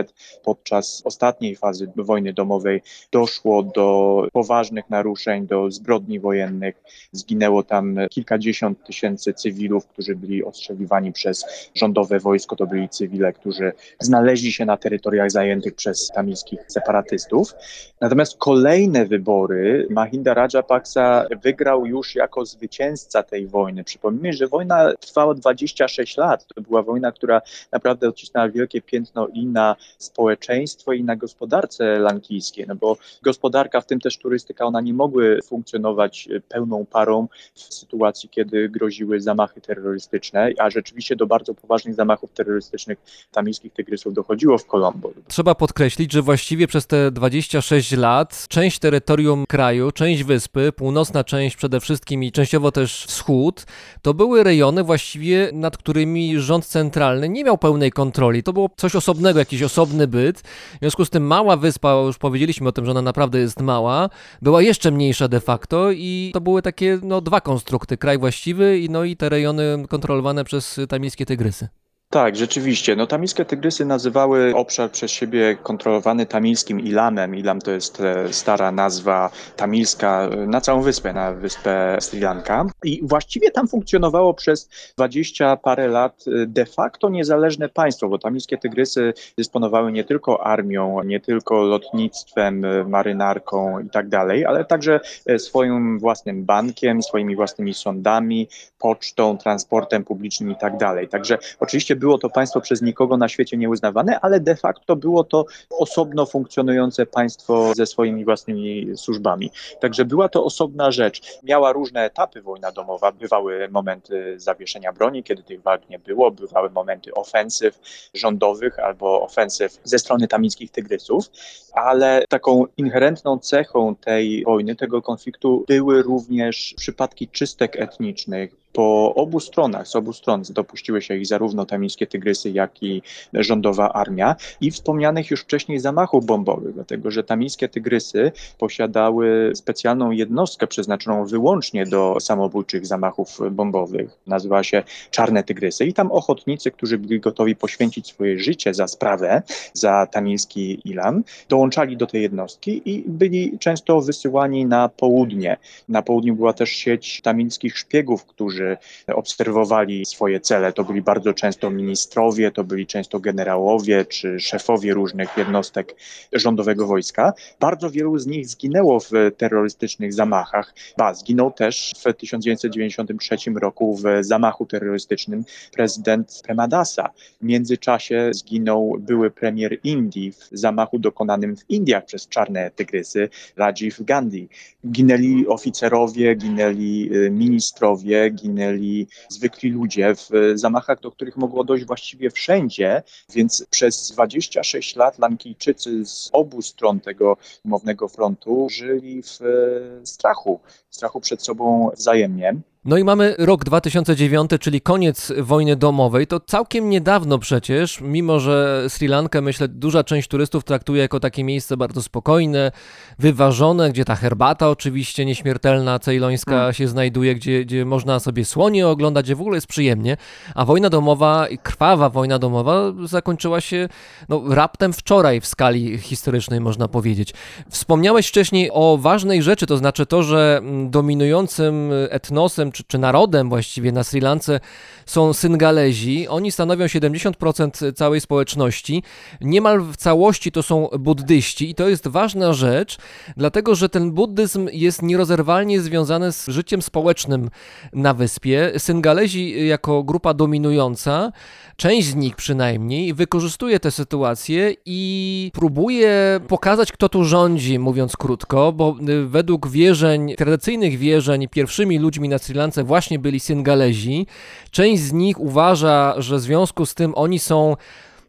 podczas ostatniej fazy wojny domowej doszło do poważnych naruszeń, do zbrodni wojennych. Zginęło tam kilkadziesiąt tysięcy cywilów, którzy byli ostrzeliwani przez rządowe wojsko. To byli cywile, którzy znaleźli się na terytoriach zajętych przez tamilskich separatystów. Natomiast kolejne wybory Mahinda Rajapaksa wygrał już jako zwycięzca tej wojny. Przypomnijmy, że wojna trwała 26 lat. To była wojna, która naprawdę odcisnęła wielkie piętno i na społeczeństwo, i na gospodarce lankijskiej, no bo gospodarka, w tym też turystyka, ona nie mogły funkcjonować pełną parą w sytuacji, kiedy groziły zamachy terrorystyczne, a rzeczywiście do bardzo poważnych zamachów terrorystycznych tamilskich tygrysów dochodziło w Kolombo. Trzeba podkreślić, że właściwie przez te 26 lat część terytorium kraju, część wyspy, północna część przede wszystkim i częściowo też wschód, to były rejony właściwie, nad którymi rząd centralny nie miał pełnej kontroli. To było coś osobnego, jakiś osobny byt. W związku z tym mała wyspa, już powiedzieliśmy o tym, że ona naprawdę jest mała, była jeszcze mniejsza de facto i to były takie no, dwa konstrukty, kraj właściwy i, no, i te rejony kontrolowane przez tamilskie tygrysy. Tak, rzeczywiście. No, tamilskie tygrysy nazywały obszar przez siebie kontrolowany tamilskim Ilamem. Ilam to jest e, stara nazwa tamilska e, na całą wyspę, na wyspę Sri Lanka. I właściwie tam funkcjonowało przez dwadzieścia parę lat e, de facto niezależne państwo, bo tamilskie tygrysy dysponowały nie tylko armią, nie tylko lotnictwem, marynarką i tak dalej, ale także swoim własnym bankiem, swoimi własnymi sądami, pocztą, transportem publicznym i tak dalej. Także oczywiście było to państwo przez nikogo na świecie nieuznawane, ale de facto było to osobno funkcjonujące państwo ze swoimi własnymi służbami. Także była to osobna rzecz. Miała różne etapy wojna domowa. Bywały momenty zawieszenia broni, kiedy tych walk nie było, bywały momenty ofensyw rządowych albo ofensyw ze strony tamilskich tygrysów, ale taką inherentną cechą tej wojny, tego konfliktu były również przypadki czystek etnicznych. Po obu stronach, z obu stron dopuściły się ich zarówno tamilskie tygrysy, jak i rządowa armia i wspomnianych już wcześniej zamachów bombowych, dlatego że tamilskie tygrysy posiadały specjalną jednostkę przeznaczoną wyłącznie do samobójczych zamachów bombowych. Nazywała się Czarne Tygrysy i tam ochotnicy, którzy byli gotowi poświęcić swoje życie za sprawę, za tamilski Ilan, dołączali do tej jednostki i byli często wysyłani na południe. Na południu była też sieć tamilskich szpiegów, którzy obserwowali swoje cele. To byli bardzo często ministrowie, to byli często generałowie czy szefowie różnych jednostek rządowego wojska. Bardzo wielu z nich zginęło w terrorystycznych zamachach. Ba, zginął też w 1993 roku w zamachu terrorystycznym prezydent Premadasa. W międzyczasie zginął były premier Indii w zamachu dokonanym w Indiach przez czarne tygrysy, Rajiv Gandhi. Ginęli oficerowie, ginęli y, ministrowie, ginęli zwykli ludzie w zamachach, do których mogło dojść właściwie wszędzie, więc przez 26 lat Lankijczycy z obu stron tego umownego frontu żyli w e, strachu, strachu przed sobą wzajemnie. No i mamy rok 2009, czyli koniec wojny domowej. To całkiem niedawno przecież, mimo że Sri Lankę, myślę, duża część turystów traktuje jako takie miejsce bardzo spokojne, wyważone, gdzie ta herbata oczywiście nieśmiertelna, cejlońska Hmm. się znajduje, gdzie, gdzie można sobie słonie oglądać, gdzie w ogóle jest przyjemnie. A wojna domowa, krwawa wojna domowa zakończyła się no, raptem wczoraj w skali historycznej, można powiedzieć. Wspomniałeś wcześniej o ważnej rzeczy, to znaczy to, że mm, dominującym etnosem czy, czy narodem właściwie na Sri Lance są Syngalezi. Oni stanowią 70% całej społeczności. Niemal w całości to są buddyści i to jest ważna rzecz, dlatego że ten buddyzm jest nierozerwalnie związany z życiem społecznym na wyspie. Syngalezi jako grupa dominująca, część z nich przynajmniej, wykorzystuje tę sytuację i próbuje pokazać, kto tu rządzi, mówiąc krótko, bo y, według wierzeń, tradycyjnych wierzeń, pierwszymi ludźmi na Sri Lance właśnie byli Syngalezi. Część z nich uważa, że w związku z tym oni są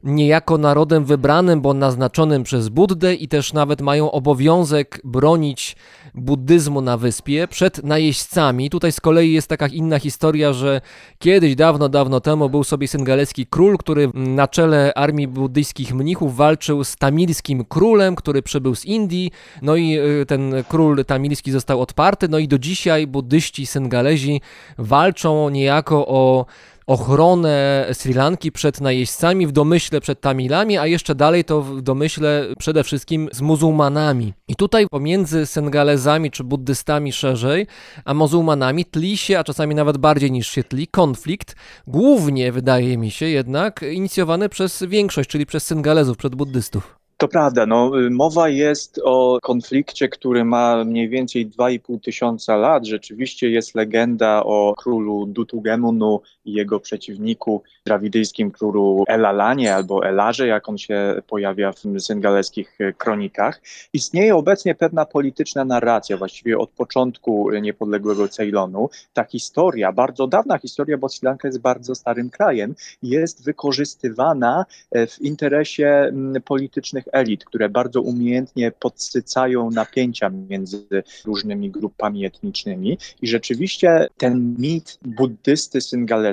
niejako narodem wybranym, bo naznaczonym przez Buddę i też nawet mają obowiązek bronić buddyzmu na wyspie przed najeźdźcami. Tutaj z kolei jest taka inna historia, że kiedyś, dawno, dawno temu był sobie syngalecki król, który na czele armii buddyjskich mnichów walczył z tamilskim królem, który przybył z Indii. No i y, ten król tamilski został odparty. No i do dzisiaj buddyści syngalezi walczą niejako o ochronę Sri Lanki przed najeźdźcami, w domyśle przed Tamilami, a jeszcze dalej to w domyśle przede wszystkim z muzułmanami. I tutaj pomiędzy Sengalezami czy buddystami szerzej, a muzułmanami tli się, a czasami nawet bardziej niż się tli, konflikt, głównie wydaje mi się jednak inicjowany przez większość, czyli przez Sengalezów, przed buddystów. To prawda, no, y, mowa jest o konflikcie, który ma mniej więcej 2,5 tysiąca lat. Rzeczywiście jest legenda o królu Dutugemunu jego przeciwniku, drawidyjskim królu Elalanie albo Elarze, jak on się pojawia w syngaleskich kronikach. Istnieje obecnie pewna polityczna narracja, właściwie od początku niepodległego Ceylonu. Ta historia, bardzo dawna historia, bo Sri Lanka jest bardzo starym krajem, jest wykorzystywana e, w interesie mm, politycznych elit, które bardzo umiejętnie podsycają napięcia między różnymi grupami etnicznymi. I rzeczywiście ten mit buddysty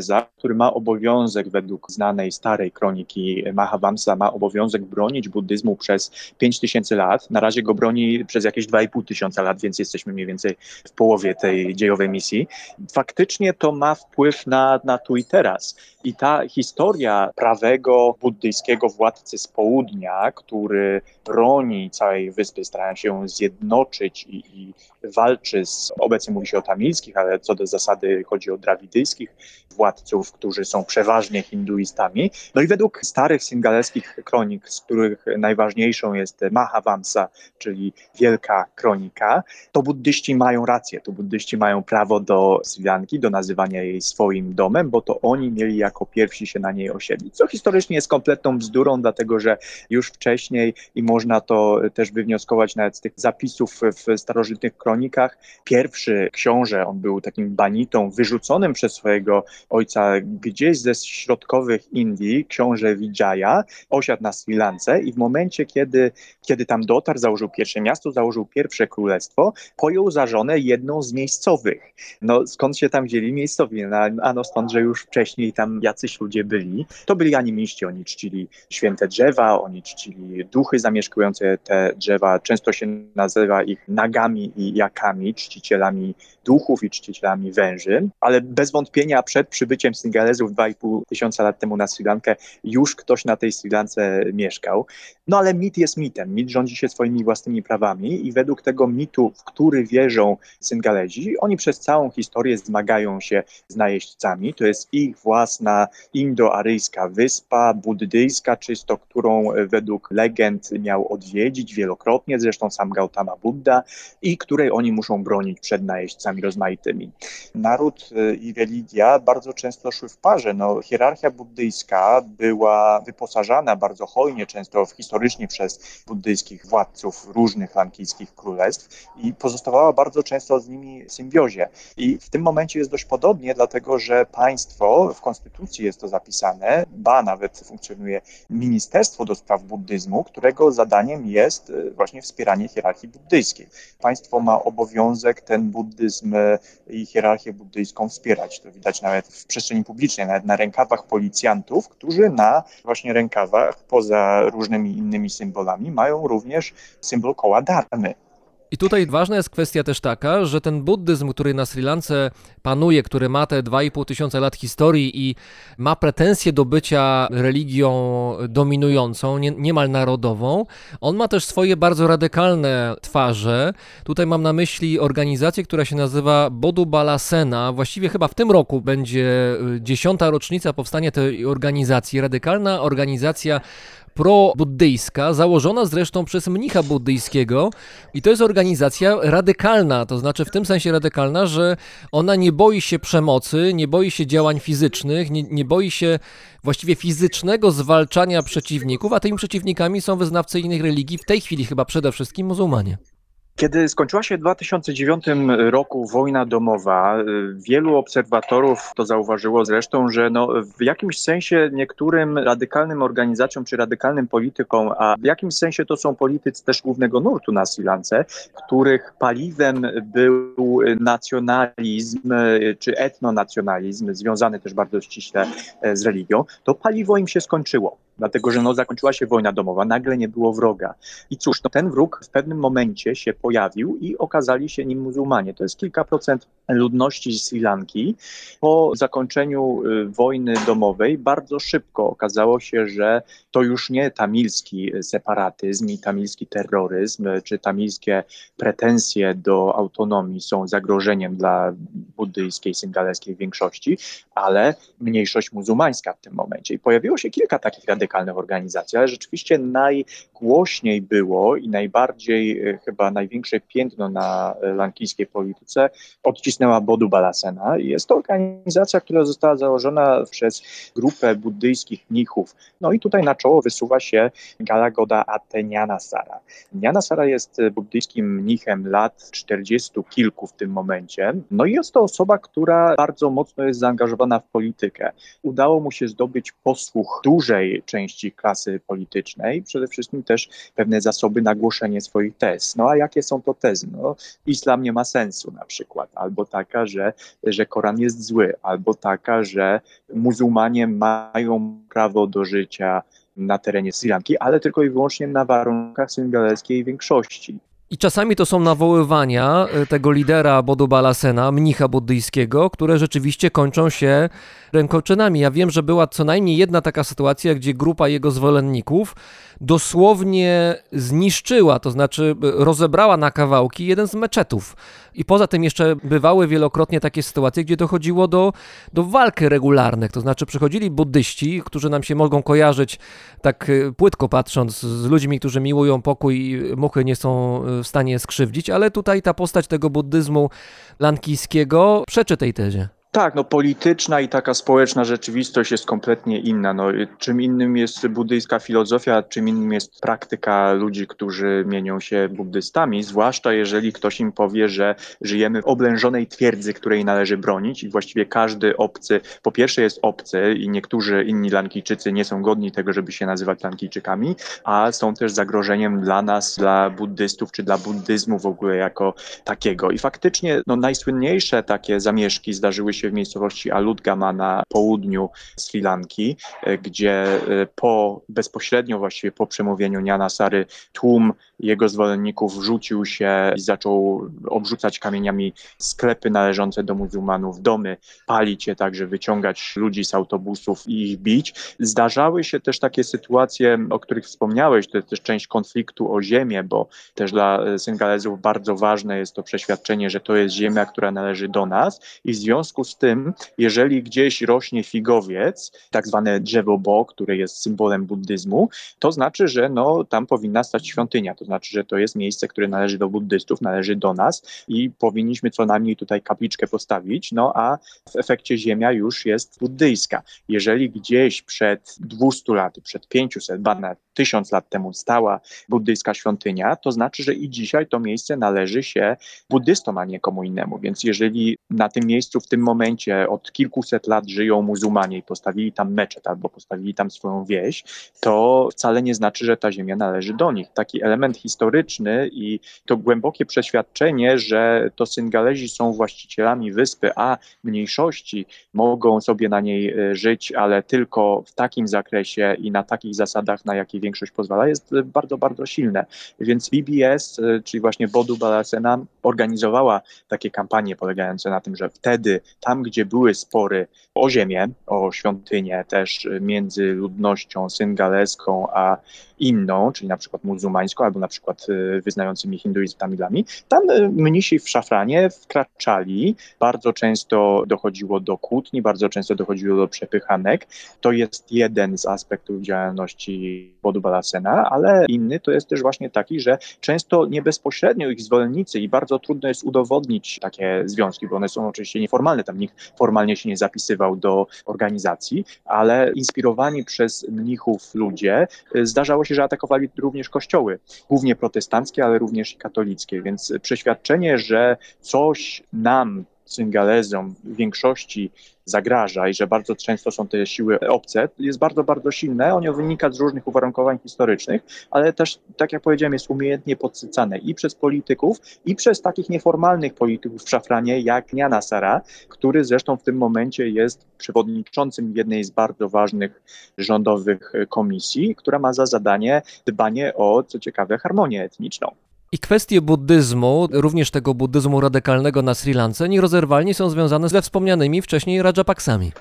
Syngaleza, który ma obowiązek według znanej starej kroniki Mahavamsa, ma obowiązek bronić buddyzmu przez 5000 lat. Na razie go broni przez jakieś 2,5 tysiąca lat, więc jesteśmy mniej więcej w połowie tej dziejowej misji. Faktycznie to ma wpływ na, na tu i teraz. I ta historia prawego buddyjskiego władcy z południa, który broni całej wyspy, stara się zjednoczyć i, i walczy z, obecnie mówi się o tamilskich, ale co do zasady chodzi o drawidyjskich władców, którzy są przeważnie hinduistami. No i według starych singaleskich kronik, z których najważniejszą jest Mahavamsa, czyli Wielka Kronika, to buddyści mają rację, to buddyści mają prawo do Sri Lanki, do nazywania jej swoim domem, bo to oni mieli jako pierwsi się na niej osiedlić. Co historycznie jest kompletną bzdurą, dlatego że już wcześniej i można to też wywnioskować nawet z tych zapisów w starożytnych kronikach, pierwszy książę, on był takim banitą wyrzuconym przez swojego ojca gdzieś ze środkowych Indii, książę Vijaya, osiadł na Sri Lance i w momencie, kiedy, kiedy tam dotarł, założył pierwsze miasto, założył pierwsze królestwo, pojął za żonę jedną z miejscowych. No skąd się tam wzięli miejscowi? No, ano stąd, że już wcześniej tam jacyś ludzie byli. To byli animiści, oni czcili święte drzewa, oni czcili duchy zamieszkujące te drzewa. Często się nazywa ich nagami i jakami, czcicielami duchów i czcicielami węży, ale bez wątpienia przed przybyciem Singalezów 2,5 tysiąca lat temu na Sri Lankę już ktoś na tej Sri Lance mieszkał. No ale mit jest mitem. Mit rządzi się swoimi własnymi prawami i według tego mitu, w który wierzą Singalezi, oni przez całą historię zmagają się z najeźdźcami. To jest ich własna indoaryjska wyspa, buddyjska czysto, którą według legend miał odwiedzić wielokrotnie, zresztą sam Gautama Buddha i której oni muszą bronić przed najeźdźcami rozmaitymi. Naród y, i religia bardzo często szły w parze. No, hierarchia buddyjska była wyposażana bardzo hojnie, często historycznie przez buddyjskich władców różnych lankijskich królestw i pozostawała bardzo często z nimi w symbiozie. I w tym momencie jest dość podobnie, dlatego że państwo, w konstytucji jest to zapisane, ba nawet funkcjonuje Ministerstwo do Spraw Buddyzmu, którego zadaniem jest y, właśnie wspieranie hierarchii buddyjskiej. Państwo ma obowiązek ten buddyzm i hierarchię buddyjską wspierać. To widać nawet w przestrzeni publicznej, nawet na rękawach policjantów, którzy na właśnie rękawach, poza różnymi innymi symbolami, mają również symbol koła dharmy. I tutaj ważna jest kwestia też taka, że ten buddyzm, który na Sri Lance panuje, który ma te 2,5 tysiąca lat historii i ma pretensje do bycia religią dominującą, nie, niemal narodową, on ma też swoje bardzo radykalne twarze. Tutaj mam na myśli organizację, która się nazywa Bodu Balasena. Właściwie chyba w tym roku będzie y, dziesiąta rocznica powstania tej organizacji. Radykalna organizacja pro-buddyjska, założona zresztą przez mnicha buddyjskiego i to jest organizacja radykalna, to znaczy w tym sensie radykalna, że ona nie boi się przemocy, nie boi się działań fizycznych, nie, nie boi się właściwie fizycznego zwalczania przeciwników, a tymi przeciwnikami są wyznawcy innych religii, w tej chwili chyba przede wszystkim muzułmanie. Kiedy skończyła się w 2009 roku wojna domowa, y, wielu obserwatorów to zauważyło zresztą, że no w jakimś sensie niektórym radykalnym organizacjom czy radykalnym politykom, a w jakimś sensie to są politycy też głównego nurtu na Sri Lance, których paliwem był nacjonalizm y, czy etnonacjonalizm, związany też bardzo ściśle e, z religią, to paliwo im się skończyło dlatego że no, zakończyła się wojna domowa, nagle nie było wroga. I cóż, no, ten wróg w pewnym momencie się pojawił i okazali się nim muzułmanie. To jest kilka procent ludności Sri Lanki. Po zakończeniu y, wojny domowej bardzo szybko okazało się, że to już nie tamilski separatyzm i tamilski terroryzm, czy tamilskie pretensje do autonomii są zagrożeniem dla buddyjskiej, syngaleskiej większości, ale mniejszość muzułmańska w tym momencie. I pojawiło się kilka takich radykalnych organizacji, ale rzeczywiście najgłośniej było i najbardziej, e, chyba największe piętno na e, lankijskiej polityce odcisnęła Bodu Balasena. Jest to organizacja, która została założona przez grupę buddyjskich mnichów. No i tutaj na czoło wysuwa się Galagoda Ateniana Sara. Niana Sara jest buddyjskim mnichem lat 40 kilku w tym momencie. No i jest to osoba, która bardzo mocno jest zaangażowana w politykę. Udało mu się zdobyć posłuch dużej części klasy politycznej, przede wszystkim też pewne zasoby na głoszenie swoich tez. No a jakie są to tezy? No, islam nie ma sensu na przykład, albo taka, że, że Koran jest zły, albo taka, że muzułmanie mają prawo do życia na terenie Sri Lanki, ale tylko i wyłącznie na warunkach syngaleskiej większości. I czasami to są nawoływania y, tego lidera Bodu Balasena, mnicha buddyjskiego, które rzeczywiście kończą się rękoczynami. Ja wiem, że była co najmniej jedna taka sytuacja, gdzie grupa jego zwolenników dosłownie zniszczyła, to znaczy y, rozebrała na kawałki jeden z meczetów. I poza tym jeszcze bywały wielokrotnie takie sytuacje, gdzie dochodziło do, do walk regularnych, to znaczy przychodzili buddyści, którzy nam się mogą kojarzyć tak y, płytko patrząc z ludźmi, którzy miłują pokój i muchy nie są y, w stanie skrzywdzić, ale tutaj ta postać tego buddyzmu lankijskiego przeczy tej tezie. Tak, no polityczna i taka społeczna rzeczywistość jest kompletnie inna. No, czym innym jest buddyjska filozofia, czym innym jest praktyka ludzi, którzy mienią się buddystami, zwłaszcza jeżeli ktoś im powie, że żyjemy w oblężonej twierdzy, której należy bronić i właściwie każdy obcy, po pierwsze jest obcy i niektórzy inni Lankijczycy nie są godni tego, żeby się nazywać Lankijczykami, a są też zagrożeniem dla nas, dla buddystów czy dla buddyzmu w ogóle jako takiego. I faktycznie no, najsłynniejsze takie zamieszki zdarzyły się w miejscowości Aludgama na południu Sri Lanki, e, gdzie e, po bezpośrednio właściwie po przemówieniu Niana Sary tłum jego zwolenników rzucił się i zaczął obrzucać kamieniami sklepy należące do muzułmanów, domy, palić je także, wyciągać ludzi z autobusów i ich bić. Zdarzały się też takie sytuacje, o których wspomniałeś, to jest też część konfliktu o ziemię, bo też dla e, Syngalezów bardzo ważne jest to przeświadczenie, że to jest ziemia, która należy do nas i w związku z tym, jeżeli gdzieś rośnie figowiec, tak zwane drzewo Bo, które jest symbolem buddyzmu, to znaczy, że no, tam powinna stać świątynia. To znaczy, że to jest miejsce, które należy do buddystów, należy do nas i powinniśmy co najmniej tutaj kapliczkę postawić, no a w efekcie ziemia już jest buddyjska. Jeżeli gdzieś przed 200 laty, przed 500, ba nawet 1000 lat temu stała buddyjska świątynia, to znaczy, że i dzisiaj to miejsce należy się buddystom, a nie komu innemu. Więc jeżeli na tym miejscu w tym momencie od kilkuset lat żyją muzułmanie i postawili tam meczet albo postawili tam swoją wieś, to wcale nie znaczy, że ta ziemia należy do nich. Taki element historyczny i to głębokie przeświadczenie, że to Syngalezi są właścicielami wyspy, a mniejszości mogą sobie na niej e, żyć, ale tylko w takim zakresie i na takich zasadach, na jakie większość pozwala, jest bardzo, bardzo silne. Więc BBS, e, czyli właśnie Bodu Balasena, organizowała takie kampanie polegające na tym, że wtedy, tam gdzie były spory o ziemię, o świątynię też między ludnością syngaleską a inną, czyli na przykład muzułmańską albo na przykład y, wyznającymi hinduizm tamilami, tam y, mnisi w szafranie wkraczali, bardzo często dochodziło do kłótni, bardzo często dochodziło do przepychanek. To jest jeden z aspektów działalności Bodu Balasena, ale inny to jest też właśnie taki, że często nie bezpośrednio ich zwolennicy i bardzo trudno jest udowodnić takie związki, bo one są oczywiście nieformalne, tam nikt formalnie się nie zapisywał do organizacji, ale inspirowani przez mnichów ludzie y, zdarzało się, że atakowali również kościoły, głównie protestanckie, ale również i katolickie. Więc przeświadczenie, że coś nam, Syngalezom, w większości zagraża i że bardzo często są te siły obce, jest bardzo, bardzo silne. Ono wynika z różnych uwarunkowań historycznych, ale też, tak jak powiedziałem, jest umiejętnie podsycane i przez polityków, i przez takich nieformalnych polityków w szafranie, jak Niana Sara, który zresztą w tym momencie jest przewodniczącym jednej z bardzo ważnych rządowych komisji, która ma za zadanie dbanie o, co ciekawe, harmonię etniczną. I kwestie buddyzmu, również tego buddyzmu radykalnego na Sri Lance, nierozerwalnie są związane ze wspomnianymi wcześniej Rajapaksami.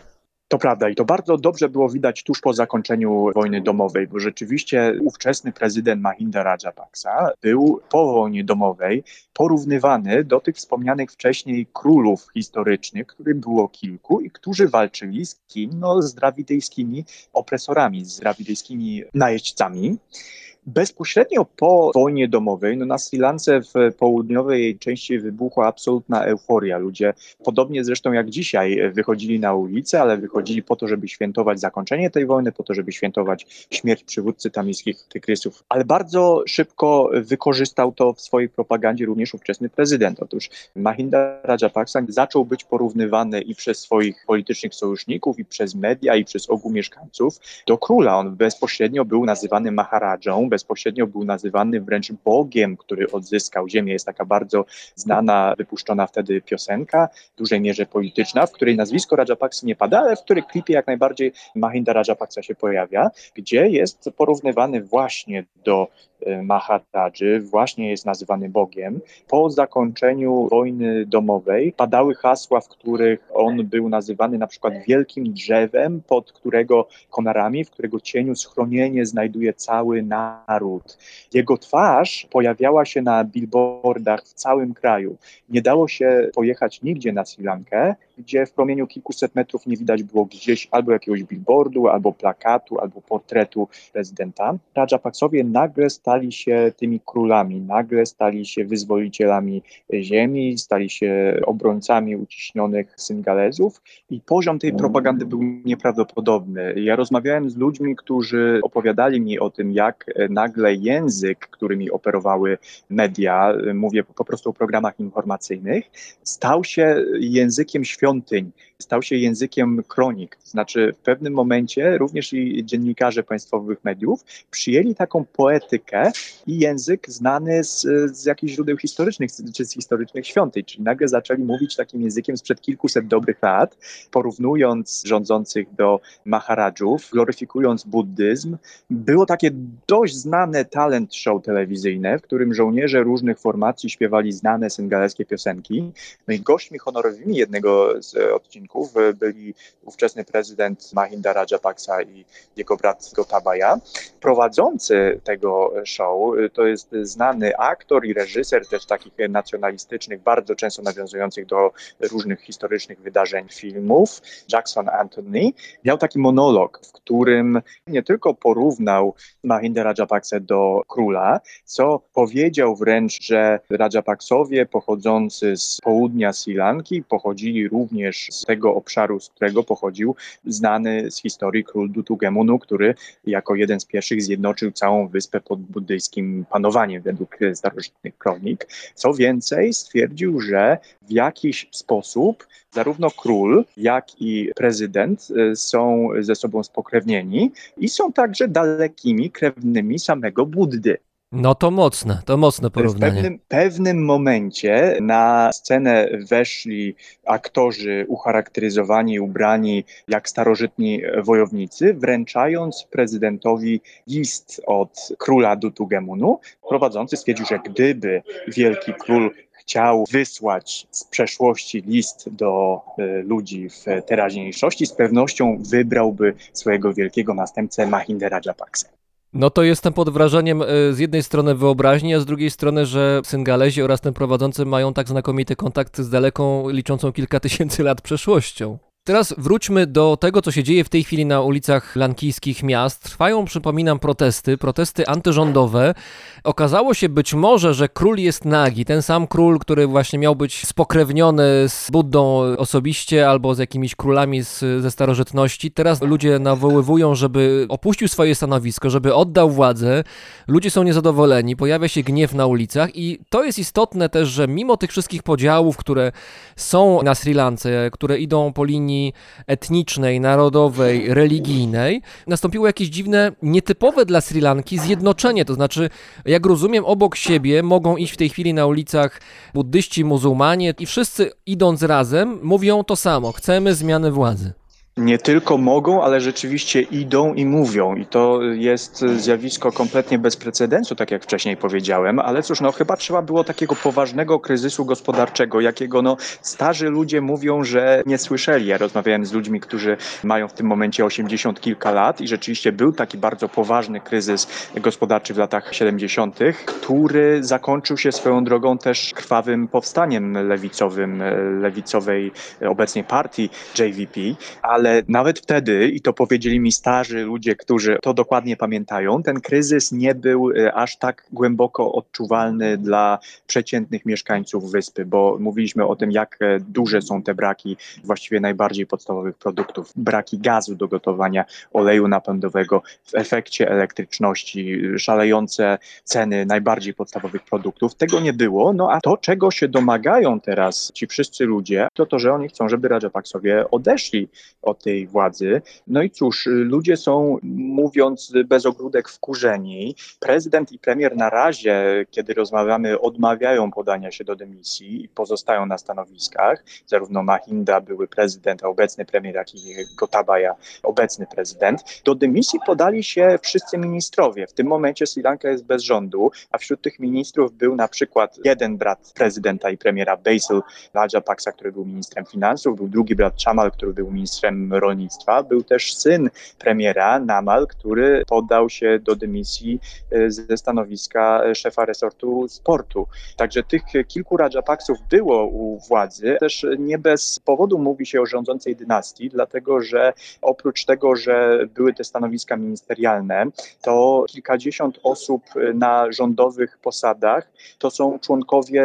To prawda i to bardzo dobrze było widać tuż po zakończeniu wojny domowej, bo rzeczywiście ówczesny prezydent Mahinda Rajapaksa był po wojnie domowej porównywany do tych wspomnianych wcześniej królów historycznych, których było kilku i którzy walczyli z kim? No, z drawidyjskimi opresorami, z drawidyjskimi najeźdźcami. Bezpośrednio po wojnie domowej, no na Sri Lance w południowej części wybuchła absolutna euforia. Ludzie, podobnie zresztą jak dzisiaj, wychodzili na ulicę, ale wychodzili po to, żeby świętować zakończenie tej wojny, po to, żeby świętować śmierć przywódcy tamilskich tygrysów. Ale bardzo szybko wykorzystał to w swojej propagandzie również ówczesny prezydent. Otóż Mahinda Rajapaksa zaczął być porównywany i przez swoich politycznych sojuszników, i przez media, i przez ogół mieszkańców do króla. On bezpośrednio był nazywany Maharadżą, bezpośrednio był nazywany wręcz Bogiem, który odzyskał ziemię. Jest taka bardzo znana, wypuszczona wtedy piosenka, w dużej mierze polityczna, w której nazwisko Rajapaksy nie pada, ale w której klipie jak najbardziej Mahinda Rajapaksa się pojawia, gdzie jest porównywany właśnie do Maharadży, właśnie jest nazywany Bogiem. Po zakończeniu wojny domowej padały hasła, w których on był nazywany na przykład wielkim drzewem, pod którego konarami, w którego cieniu schronienie znajduje cały naród. Jego twarz pojawiała się na billboardach w całym kraju. Nie dało się pojechać nigdzie na Sri Lankę, gdzie w promieniu kilkuset metrów nie widać było gdzieś albo jakiegoś billboardu, albo plakatu, albo portretu prezydenta. Rajapaksowie nagle stali się tymi królami, nagle stali się wyzwolicielami ziemi, stali się obrońcami uciśnionych Syngalezów i poziom tej propagandy był nieprawdopodobny. Ja rozmawiałem z ludźmi, którzy opowiadali mi o tym, jak nagle język, którymi operowały media, mówię po prostu o programach informacyjnych, stał się językiem świątyń, stał się językiem kronik. To znaczy w pewnym momencie również i dziennikarze państwowych mediów przyjęli taką poetykę i język znany z, z jakichś źródeł historycznych czy z historycznych świątyń, czyli nagle zaczęli mówić takim językiem sprzed kilkuset dobrych lat, porównując rządzących do Maharadżów, gloryfikując buddyzm. Było takie dość znane talent show telewizyjne, w którym żołnierze różnych formacji śpiewali znane syngaleskie piosenki. No i gośćmi honorowymi jednego z odcinków byli ówczesny prezydent Mahinda Rajapaksa i jego brat Gotabaya. Prowadzący tego show to jest znany aktor i reżyser też takich nacjonalistycznych, bardzo często nawiązujących do różnych historycznych wydarzeń filmów, Jackson Anthony. Miał taki monolog, w którym nie tylko porównał Mahinda Rajapaksę do króla, co powiedział wręcz, że Rajapaksowie pochodzący z południa Sri Lanki pochodzili również z tego obszaru, z którego pochodził znany z historii król Dutugemunu, który jako jeden z pierwszych zjednoczył całą wyspę pod buddyjskim panowaniem według starożytnych kronik. Co więcej, stwierdził, że w jakiś sposób zarówno król, jak i prezydent y, są ze sobą spokrewnieni i są także dalekimi krewnymi samego Buddy. No to mocne, to mocne W porównanie. pewnym, pewnym momencie na scenę weszli aktorzy ucharakteryzowani, ubrani jak starożytni wojownicy, wręczając prezydentowi list od króla Dutugemunu. Prowadzący stwierdził, że gdyby wielki król chciał wysłać z przeszłości list do e, ludzi w teraźniejszości, z pewnością wybrałby swojego wielkiego następcę Mahinda Rajapaksę. No to jestem pod wrażeniem e, z jednej strony wyobraźni, a z drugiej strony, że Syngalezi oraz ten prowadzący mają tak znakomity kontakt z daleką, liczącą kilka tysięcy lat przeszłością. Teraz wróćmy do tego, co się dzieje w tej chwili na ulicach lankijskich miast. Trwają, przypominam, protesty, protesty antyrządowe. Okazało się być może, że król jest nagi, ten sam król, który właśnie miał być spokrewniony z Buddą osobiście albo z jakimiś królami z, ze starożytności. Teraz ludzie nawoływują, żeby opuścił swoje stanowisko, żeby oddał władzę. Ludzie są niezadowoleni, pojawia się gniew na ulicach i to jest istotne też, że mimo tych wszystkich podziałów, które są na Sri Lance, które idą po linii etnicznej, narodowej, religijnej, nastąpiło jakieś dziwne, nietypowe dla Sri Lanki zjednoczenie. To znaczy, jak rozumiem, obok siebie mogą iść w tej chwili na ulicach buddyści, muzułmanie i wszyscy idąc razem mówią to samo. Chcemy zmiany władzy. Nie tylko mogą, ale rzeczywiście idą i mówią. I to jest zjawisko kompletnie bez precedensu, tak jak wcześniej powiedziałem. Ale cóż, no chyba trzeba było takiego poważnego kryzysu gospodarczego, jakiego no starzy ludzie mówią, że nie słyszeli. Ja rozmawiałem z ludźmi, którzy mają w tym momencie 80 kilka lat i rzeczywiście był taki bardzo poważny kryzys gospodarczy w latach 70., który zakończył się swoją drogą też krwawym powstaniem lewicowym, lewicowej obecnie partii JVP, ale ale nawet wtedy, i to powiedzieli mi starzy ludzie, którzy to dokładnie pamiętają, ten kryzys nie był e, aż tak głęboko odczuwalny dla przeciętnych mieszkańców wyspy, bo mówiliśmy o tym, jak e, duże są te braki właściwie najbardziej podstawowych produktów. Braki gazu do gotowania, oleju napędowego, w efekcie elektryczności, szalejące ceny najbardziej podstawowych produktów. Tego nie było, no a to, czego się domagają teraz ci wszyscy ludzie, to to, że oni chcą, żeby Rajapaksowie odeszli od tej władzy. No i cóż, ludzie są, mówiąc bez ogródek, wkurzeni. Prezydent i premier na razie, kiedy rozmawiamy, odmawiają podania się do dymisji i pozostają na stanowiskach. Zarówno Mahinda, były prezydent, a obecny premier, jak i Gotabaya, obecny prezydent. Do dymisji podali się wszyscy ministrowie. W tym momencie Sri Lanka jest bez rządu, a wśród tych ministrów był na przykład jeden brat prezydenta i premiera Basil Rajapaksa, który był ministrem finansów, był drugi brat Chamal, który był ministrem rolnictwa, był też syn premiera Namal, który podał się do dymisji e, ze stanowiska szefa resortu sportu. Także tych kilku Rajapaksów było u władzy. Też nie bez powodu mówi się o rządzącej dynastii, dlatego że oprócz tego, że były te stanowiska ministerialne, to kilkadziesiąt osób na rządowych posadach to są członkowie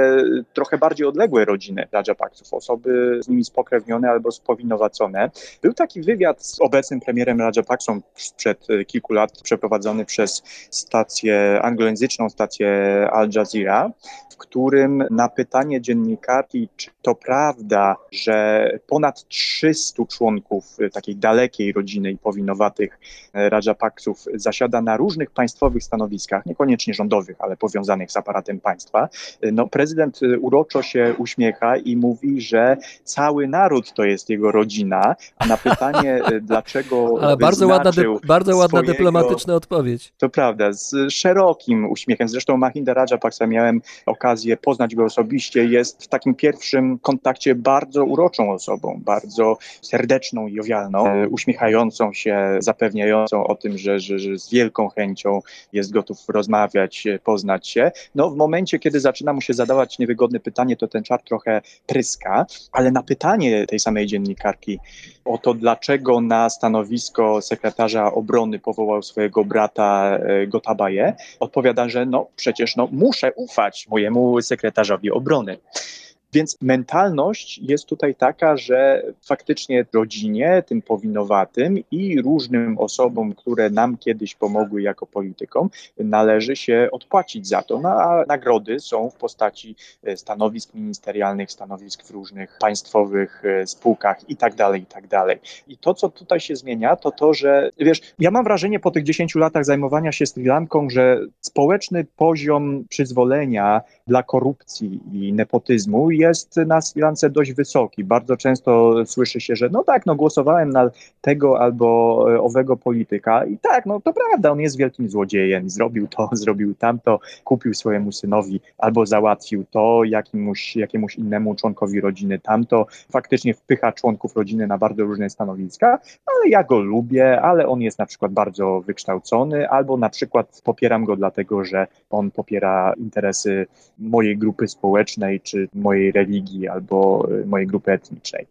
trochę bardziej odległej rodziny Rajapaksów, osoby z nimi spokrewnione albo spowinowacone. Był taki wywiad z obecnym premierem Rajapaksą sprzed kilku lat przeprowadzony przez stację anglojęzyczną, stację Al Jazeera, w którym na pytanie dziennikarki, czy to prawda, że ponad 300 członków takiej dalekiej rodziny i powinowatych Rajapaksów zasiada na różnych państwowych stanowiskach, niekoniecznie rządowych, ale powiązanych z aparatem państwa, no prezydent uroczo się uśmiecha i mówi, że cały naród to jest jego rodzina, a na pytanie, dlaczego Ale bardzo ładna, bardzo ładna swojego, dyplomatyczna odpowiedź. To prawda, z szerokim uśmiechem. Zresztą Mahinda Rajapaksa miałem okazję poznać go osobiście. Jest w takim pierwszym kontakcie bardzo uroczą osobą, bardzo serdeczną i jowialną, e, uśmiechającą się, zapewniającą o tym, że, że, że z wielką chęcią jest gotów rozmawiać, poznać się. No w momencie, kiedy zaczyna mu się zadawać niewygodne pytanie, to ten czar trochę pryska, ale na pytanie tej samej dziennikarki o to, dlaczego na stanowisko sekretarza obrony powołał swojego brata e, Gotabaye, odpowiada, że no przecież no, muszę ufać mojemu sekretarzowi obrony. Więc mentalność jest tutaj taka, że faktycznie rodzinie, tym powinowatym i różnym osobom, które nam kiedyś pomogły jako politykom, należy się odpłacić za to. No, a nagrody są w postaci e, stanowisk ministerialnych, stanowisk w różnych państwowych e, spółkach i tak dalej, i tak. I to, co tutaj się zmienia, to to, że wiesz, ja mam wrażenie po tych 10 latach zajmowania się Sri Lanką, że społeczny poziom przyzwolenia dla korupcji i nepotyzmu jest na Sri Lance dość wysoki. Bardzo często słyszy się, że no tak, no głosowałem na tego albo e, owego polityka i tak, no to prawda, on jest wielkim złodziejem, zrobił to, zrobił tamto, kupił swojemu synowi albo załatwił to jakiemuś, jakiemuś innemu członkowi rodziny tamto, faktycznie wpycha członków rodziny na bardzo różne stanowiska, ale ja go lubię, ale on jest na przykład bardzo wykształcony, albo na przykład popieram go dlatego, że on popiera interesy mojej grupy społecznej, czy mojej religii, albo y, mojej grupy etnicznej.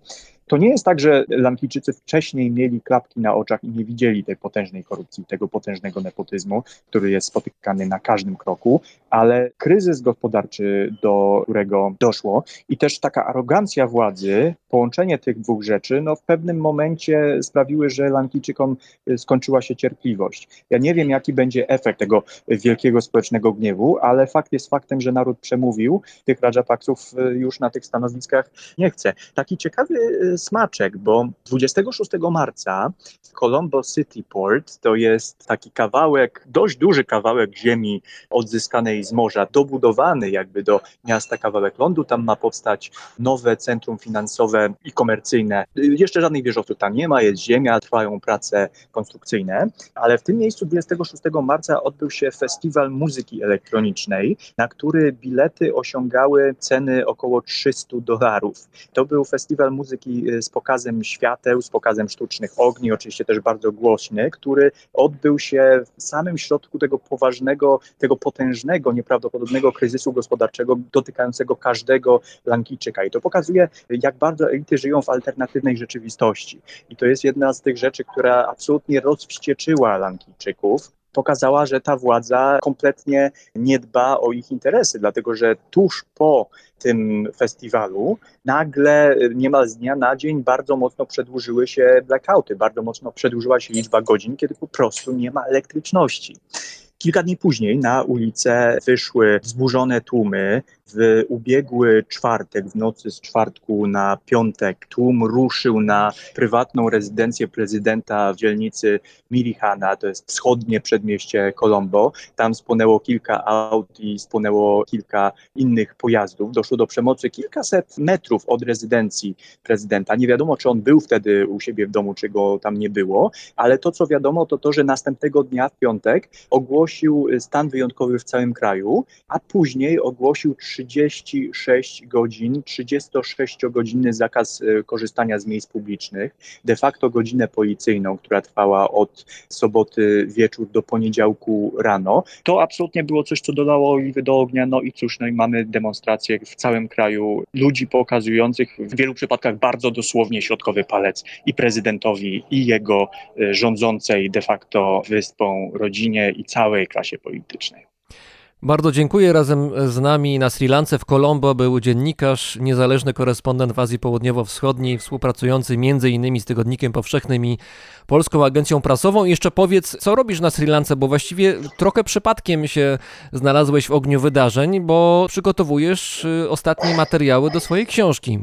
To nie jest tak, że Lankijczycy wcześniej mieli klapki na oczach i nie widzieli tej potężnej korupcji, tego potężnego nepotyzmu, który jest spotykany na każdym kroku, ale kryzys gospodarczy, do którego doszło i też taka arogancja władzy, połączenie tych dwóch rzeczy, no w pewnym momencie sprawiły, że Lankijczykom skończyła się cierpliwość. Ja nie wiem, jaki będzie efekt tego wielkiego społecznego gniewu, ale fakt jest faktem, że naród przemówił, tych Rajapaksów już na tych stanowiskach nie chce. Taki ciekawy smaczek, bo 26 marca w Colombo City Port, to jest taki kawałek, dość duży kawałek ziemi odzyskanej z morza, dobudowany jakby do miasta kawałek lądu, tam ma powstać nowe centrum finansowe i komercyjne. Jeszcze żadnych wieżowców tam nie ma, jest ziemia, trwają prace konstrukcyjne, ale w tym miejscu 26 marca odbył się festiwal muzyki elektronicznej, na który bilety osiągały ceny około 300 dolarów. To był festiwal muzyki z pokazem świateł, z pokazem sztucznych ogni, oczywiście też bardzo głośny, który odbył się w samym środku tego poważnego, tego potężnego, nieprawdopodobnego kryzysu gospodarczego dotykającego każdego Lankijczyka. I to pokazuje, jak bardzo elity żyją w alternatywnej rzeczywistości. I to jest jedna z tych rzeczy, która absolutnie rozwścieczyła Lankijczyków pokazała, że ta władza kompletnie nie dba o ich interesy, dlatego że tuż po tym festiwalu nagle niemal z dnia na dzień bardzo mocno przedłużyły się blackouty, bardzo mocno przedłużyła się liczba godzin, kiedy po prostu nie ma elektryczności. Kilka dni później na ulicę wyszły wzburzone tłumy, W ubiegły czwartek, w nocy z czwartku na piątek, tłum ruszył na prywatną rezydencję prezydenta w dzielnicy Mirihana, to jest wschodnie przedmieście Colombo. Tam spłonęło kilka aut i spłonęło kilka innych pojazdów. Doszło do przemocy kilkaset metrów od rezydencji prezydenta. Nie wiadomo, czy on był wtedy u siebie w domu, czy go tam nie było, ale to, co wiadomo, to to, że następnego dnia w piątek ogłosił stan wyjątkowy w całym kraju, a później ogłosił 36 godzin, 36-godzinny zakaz e, korzystania z miejsc publicznych, de facto godzinę policyjną, która trwała od soboty wieczór do poniedziałku rano. To absolutnie było coś, co dodało oliwy do ognia, no i cóż, no i mamy demonstracje w całym kraju ludzi pokazujących w wielu przypadkach bardzo dosłownie środkowy palec i prezydentowi, i jego e, rządzącej de facto wyspą rodzinie i całej klasie politycznej. Bardzo dziękuję. Razem z nami na Sri Lance w Colombo był dziennikarz, niezależny korespondent w Azji Południowo-Wschodniej, współpracujący m.in. z Tygodnikiem Powszechnym i Polską Agencją Prasową. I jeszcze powiedz, co robisz na Sri Lance, bo właściwie trochę przypadkiem się znalazłeś w ogniu wydarzeń, bo przygotowujesz y, ostatnie materiały do swojej książki.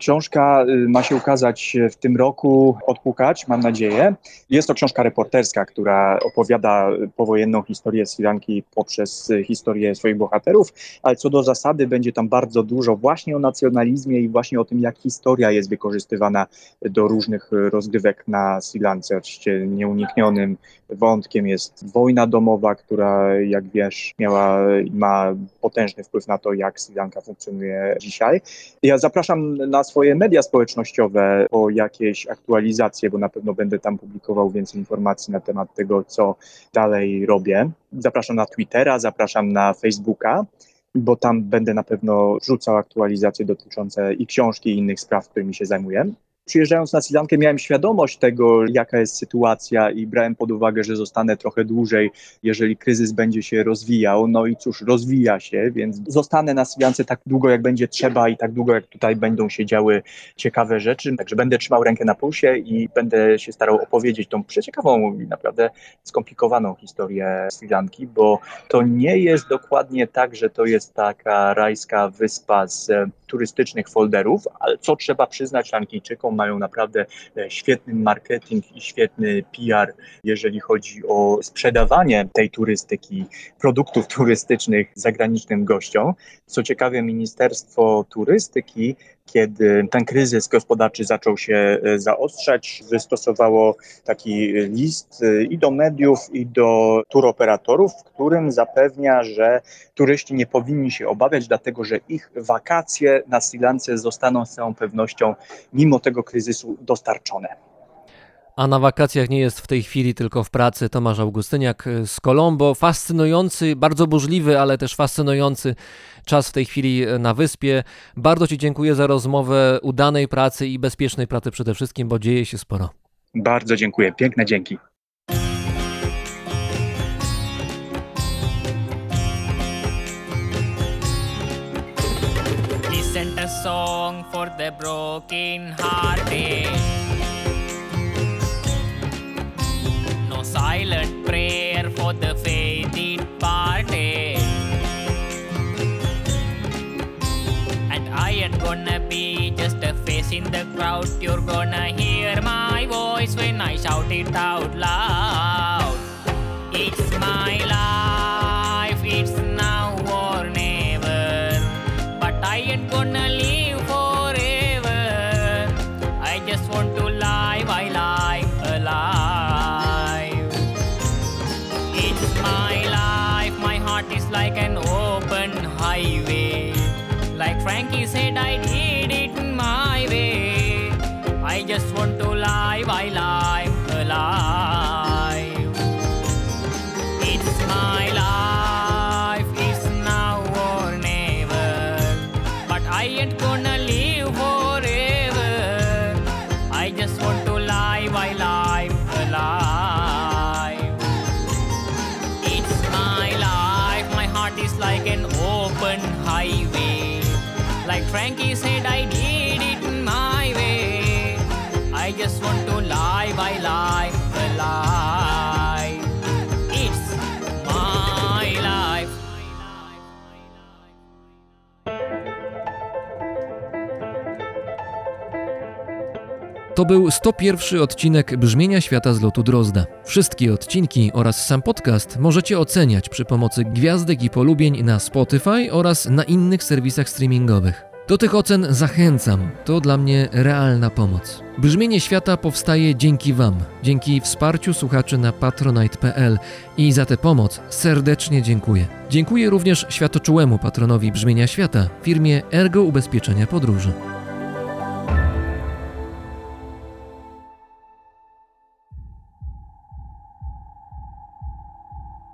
Książka y, ma się ukazać w tym roku, odpukać, mam nadzieję. Jest to książka reporterska, która opowiada powojenną historię Sri Lanki poprzez historię swoich bohaterów, ale co do zasady będzie tam bardzo dużo właśnie o nacjonalizmie i właśnie o tym, jak historia jest wykorzystywana do różnych rozgrywek na Sri Lance. Oczywiście nieuniknionym wątkiem jest wojna domowa, która jak wiesz miała ma potężny wpływ na to, jak Sri Lanka funkcjonuje dzisiaj. Ja zapraszam na swoje media społecznościowe o jakieś aktualizacje, bo na pewno będę tam publikował więcej informacji na temat tego, co dalej robię. Zapraszam na Twittera, zapraszam na Facebooka, bo tam będę na pewno wrzucał aktualizacje dotyczące i książki, i innych spraw, którymi się zajmuję przyjeżdżając na Sri Lankę miałem świadomość tego, jaka jest sytuacja i brałem pod uwagę, że zostanę trochę dłużej, jeżeli kryzys będzie się rozwijał. No i cóż, rozwija się, więc zostanę na Sri Lance tak długo, jak będzie trzeba i tak długo, jak tutaj będą się działy ciekawe rzeczy. Także będę trzymał rękę na pulsie i będę się starał opowiedzieć tą przeciekawą i naprawdę skomplikowaną historię Sri Lanki, bo to nie jest dokładnie tak, że to jest taka rajska wyspa z turystycznych folderów, ale co trzeba przyznać Lankijczykom, mają naprawdę e, świetny marketing i świetny PR, jeżeli chodzi o sprzedawanie tej turystyki, produktów turystycznych zagranicznym gościom. Co ciekawe, Ministerstwo Turystyki kiedy ten kryzys gospodarczy zaczął się e, zaostrzać, wystosowało taki list e, i do mediów, i do turoperatorów, w którym zapewnia, że turyści nie powinni się obawiać, dlatego że ich wakacje na Sri Lance zostaną z całą pewnością mimo tego kryzysu dostarczone. A na wakacjach nie jest w tej chwili tylko w pracy Tomasz Augustyniak z Colombo. Fascynujący, bardzo burzliwy, ale też fascynujący czas w tej chwili na wyspie. Bardzo Ci dziękuję za rozmowę, udanej pracy i bezpiecznej pracy przede wszystkim, bo dzieje się sporo. Bardzo dziękuję, piękne dzięki. A song for the broken hearted. Silent prayer for the faith departed. And I ain't gonna be just a face in the crowd. You're gonna hear my voice when I shout it out loud. It's my life, it's now or never. But I ain't gonna Frankie said, I did it my way. I just want to lie while I'm alive. To był 101 odcinek Brzmienia Świata z lotu Drozda. Wszystkie odcinki oraz sam podcast możecie oceniać przy pomocy gwiazdek i polubień na Spotify oraz na innych serwisach streamingowych. Do tych ocen zachęcam, to dla mnie realna pomoc. Brzmienie Świata powstaje dzięki Wam, dzięki wsparciu słuchaczy na patronite.pl i za tę pomoc serdecznie dziękuję. Dziękuję również światoczułemu patronowi Brzmienia Świata, firmie Ergo Ubezpieczenia Podróży.